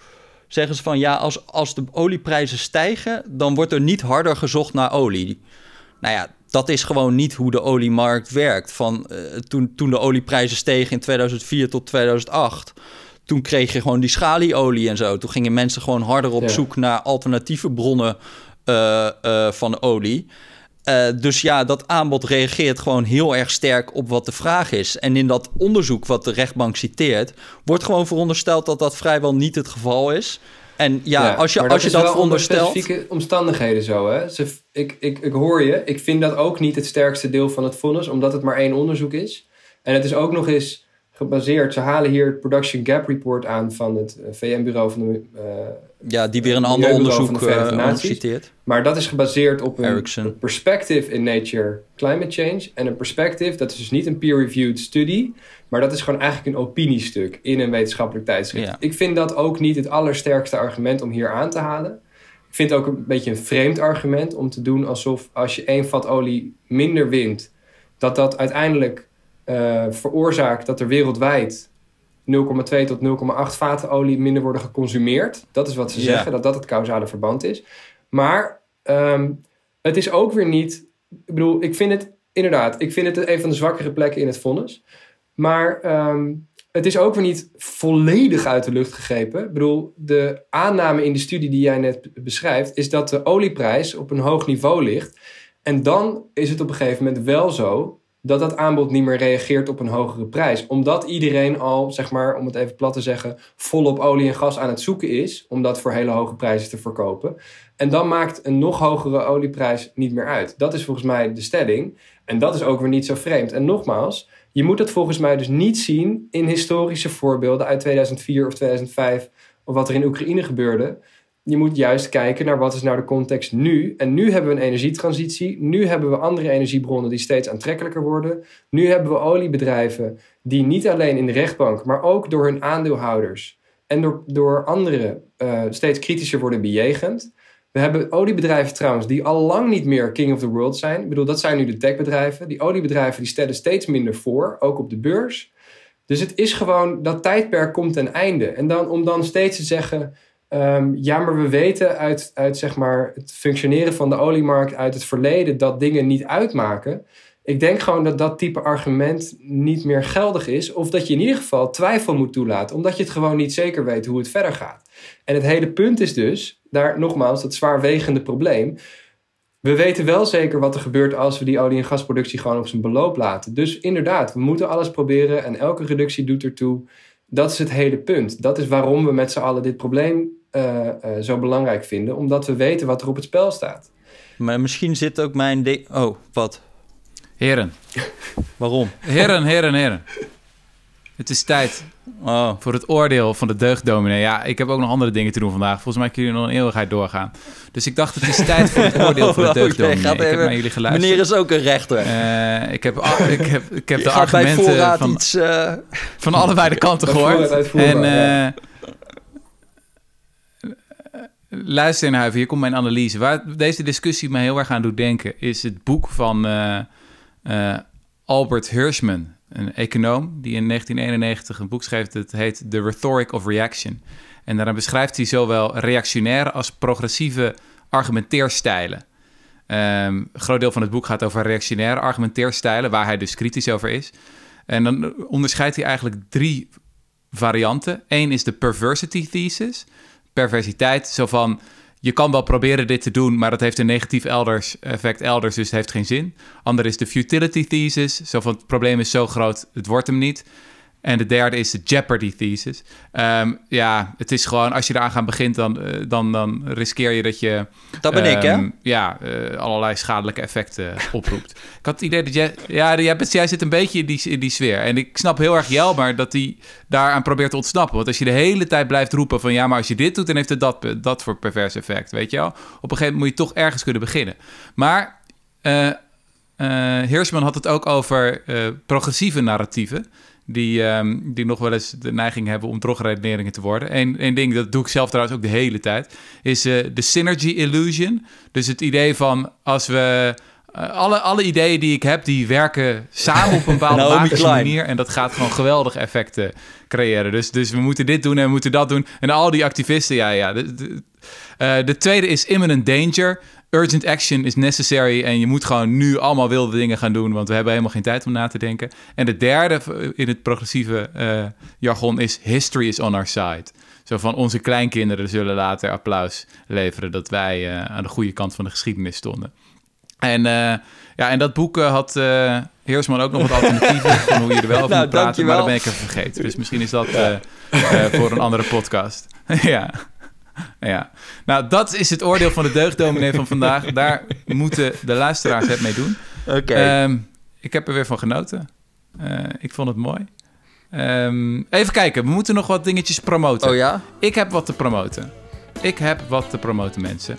Zeggen ze van ja, als, als de olieprijzen stijgen, dan wordt er niet harder gezocht naar olie. Nou ja, dat is gewoon niet hoe de oliemarkt werkt. Van, uh, toen, toen de olieprijzen stegen in 2004 tot 2008 toen kreeg je gewoon die schalieolie en zo. Toen gingen mensen gewoon harder op zoek naar alternatieve bronnen uh, uh, van olie. Uh, dus ja, dat aanbod reageert gewoon heel erg sterk op wat de vraag is. En in dat onderzoek wat de rechtbank citeert, wordt gewoon verondersteld dat dat vrijwel niet het geval is. En ja, als je, als je dat veronderstelt. specifieke omstandigheden zo, hè? Ze, ik, ik, ik hoor je. Ik vind dat ook niet het sterkste deel van het vonnis, omdat het maar één onderzoek is. En het is ook nog eens gebaseerd. Ze halen hier het Production Gap Report aan van het eh, VN-bureau van de. Uh, ja, die weer een ander onderzoek uh, citeert. Maar dat is gebaseerd op een, perspective in Nature Climate Change. En een perspective, dat is dus niet een peer-reviewed studie. Maar dat is gewoon eigenlijk een opiniestuk in een wetenschappelijk tijdschrift. Ik vind dat ook niet het allersterkste argument om hier aan te halen. Ik vind het ook een beetje een vreemd argument om te doen alsof als je één vat olie minder wint dat dat uiteindelijk uh, veroorzaakt dat er wereldwijd 0,2 tot 0,8 vaten olie minder worden geconsumeerd. Dat is wat ze zeggen, dat dat het causale verband is. Maar um, het is ook weer niet. Ik bedoel, ik vind het inderdaad, ik vind het een van de zwakkere plekken in het vonnis. Maar um, het is ook weer niet volledig uit de lucht gegrepen. Ik bedoel, de aanname in de studie die jij net beschrijft, is dat de olieprijs op een hoog niveau ligt. En dan is het op een gegeven moment wel zo dat dat aanbod niet meer reageert op een hogere prijs. Omdat iedereen al, zeg maar, om het even plat te zeggen, volop olie en gas aan het zoeken is om dat voor hele hoge prijzen te verkopen. En dan maakt een nog hogere olieprijs niet meer uit. Dat is volgens mij de stelling. En dat is ook weer niet zo vreemd. En nogmaals, je moet het volgens mij dus niet zien in historische voorbeelden uit 2004 of 2005 of wat er in Oekraïne gebeurde. Je moet juist kijken naar wat is nou de context nu. En nu hebben we een energietransitie. Nu hebben we andere energiebronnen die steeds aantrekkelijker worden. Nu hebben we oliebedrijven die niet alleen in de rechtbank, maar ook door hun aandeelhouders en door, door anderen uh, steeds kritischer worden bejegend. We hebben oliebedrijven trouwens die al lang niet meer king of the world zijn. Ik bedoel, dat zijn nu de techbedrijven. Die oliebedrijven die stellen steeds minder voor, ook op de beurs. Dus het is gewoon, dat tijdperk komt ten einde. En dan, om dan steeds te zeggen, um, ja, maar we weten uit, uit zeg maar het functioneren van de oliemarkt uit het verleden dat dingen niet uitmaken. Ik denk gewoon dat dat type argument niet meer geldig is. Of dat je in ieder geval twijfel moet toelaten, omdat je het gewoon niet zeker weet hoe het verder gaat. En het hele punt is dus, daar nogmaals, dat zwaarwegende probleem. We weten wel zeker wat er gebeurt als we die olie- en gasproductie gewoon op zijn beloop laten. Dus inderdaad, we moeten alles proberen en elke reductie doet ertoe. Dat is het hele punt. Dat is waarom we met z'n allen dit probleem uh, uh, zo belangrijk vinden, omdat we weten wat er op het spel staat. Maar misschien zit ook mijn. De oh, wat? Heren. Waarom? Heren, heren, heren. Het is tijd oh. voor het oordeel van de deugddominee. Ja, ik heb ook nog andere dingen te doen vandaag. Volgens mij kunnen jullie nog een eeuwigheid doorgaan. Dus ik dacht, het is tijd voor het oordeel van de deugddominee. ik heb naar jullie geluisterd. Meneer is ook een rechter. Uh, ik, heb, ik, heb, ik heb de argumenten van, iets, uh... van allebei de kanten gehoord. En uh, luister naar hier komt mijn analyse. Waar deze discussie me heel erg aan doet denken... is het boek van Albert Hirschman een econoom die in 1991 een boek schreef dat heet The Rhetoric of Reaction. En daarin beschrijft hij zowel reactionaire als progressieve argumenteerstijlen. Um, een groot deel van het boek gaat over reactionaire argumenteerstijlen, waar hij dus kritisch over is. En dan onderscheidt hij eigenlijk drie varianten. Eén is de perversity thesis. Perversiteit, zo van je kan wel proberen dit te doen, maar dat heeft een negatief elders, effect elders, dus het heeft geen zin. Ander is de futility thesis, zo van het probleem is zo groot, het wordt hem niet. En de derde is de Jeopardy thesis. Ehm, ja, het is gewoon, als je eraan gaat begint, dan, uh, dan, dan riskeer je dat je... Dat ben ik, hè? Ehm, ja, uh, allerlei schadelijke effecten oproept. ik had het idee dat jij... Ja, jij, jij zit een beetje in die, in die sfeer. En ik snap heel erg Jelmer dat hij daaraan probeert te ontsnappen. Want als je de hele tijd blijft roepen van... Ja, maar als je dit doet, dan heeft het dat, dat voor pervers effect, weet je wel? Op een gegeven moment moet je toch ergens kunnen beginnen. Maar... Uh, Heersman had het ook over progressieve narratieven die, um, die nog wel eens de neiging hebben om drogredeneringen te worden. Eén ding, dat doe ik zelf trouwens ook de hele tijd, is uh, de synergy illusion. Dus het idee van als we... Uh, alle, alle ideeën die ik heb, die werken samen op een bepaalde magische manier. En dat gaat gewoon geweldige effecten creëren. Dus, dus we moeten dit doen en we moeten dat doen. En al die activisten, ja, ja. De, de, uh, de tweede is imminent danger urgent action is necessary en je moet gewoon nu allemaal wilde dingen gaan doen, want we hebben helemaal geen tijd om na te denken. En de derde in het progressieve uh, jargon is history is on our side. Zo van onze kleinkinderen zullen later applaus leveren dat wij uh, aan de goede kant van de geschiedenis stonden. En, uh, ja, en dat boek had Heersman ook nog wat alternatieven van hoe je er wel over nou, moet praten, maar dat ben ik even vergeten. Dus misschien is dat voor een andere podcast. ja. Ja, nou dat is het oordeel van de deugddominee van vandaag. Daar moeten de luisteraars het mee doen. Oké. Ehm, ik heb er weer van genoten. Uh, ik vond het mooi. Um, even kijken, we moeten nog wat dingetjes promoten. Oh ja? Ik heb wat te promoten. Ik heb wat te promoten, mensen.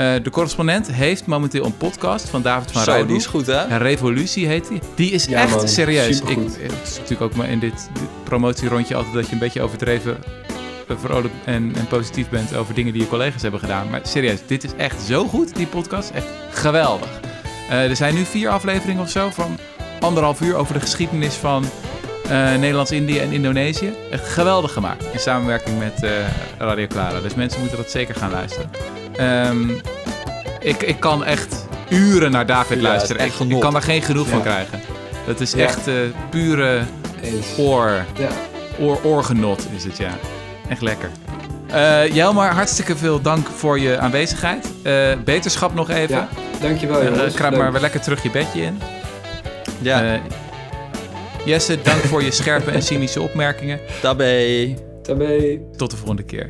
Uh, de correspondent heeft momenteel een podcast van David van Rijden. die is goed, hè? Revolutie heet die. Die is ja, echt man, serieus. Ik, het is natuurlijk ook maar in dit, dit promotierondje altijd dat je een beetje overdreven vrolijk en, en, positief bent over dingen die je collega's hebben gedaan. Maar serieus, dit is echt zo goed, die podcast. Echt geweldig. Uh, er zijn nu vier afleveringen of zo van anderhalf uur over de geschiedenis van uh, Nederlands-Indië en Indonesië. Echt geweldig gemaakt. In samenwerking met uh, Radio Clara. Dus mensen moeten dat zeker gaan luisteren. Um, ik, ik kan echt uren naar David luisteren. Ik, ik, kan daar geen genoeg van krijgen. Dat is echt pure oor, oor, oorgenot is het, ja. Echt lekker. Uh, Jelmar, hartstikke veel dank voor je aanwezigheid. Uh, beterschap nog even. Ja, dankjewel. Uh, kruip maar weer lekker terug je bedje in. Ja. Jesse, dank voor je scherpe en cynische opmerkingen. Tabé. Tabé. Tot de volgende keer.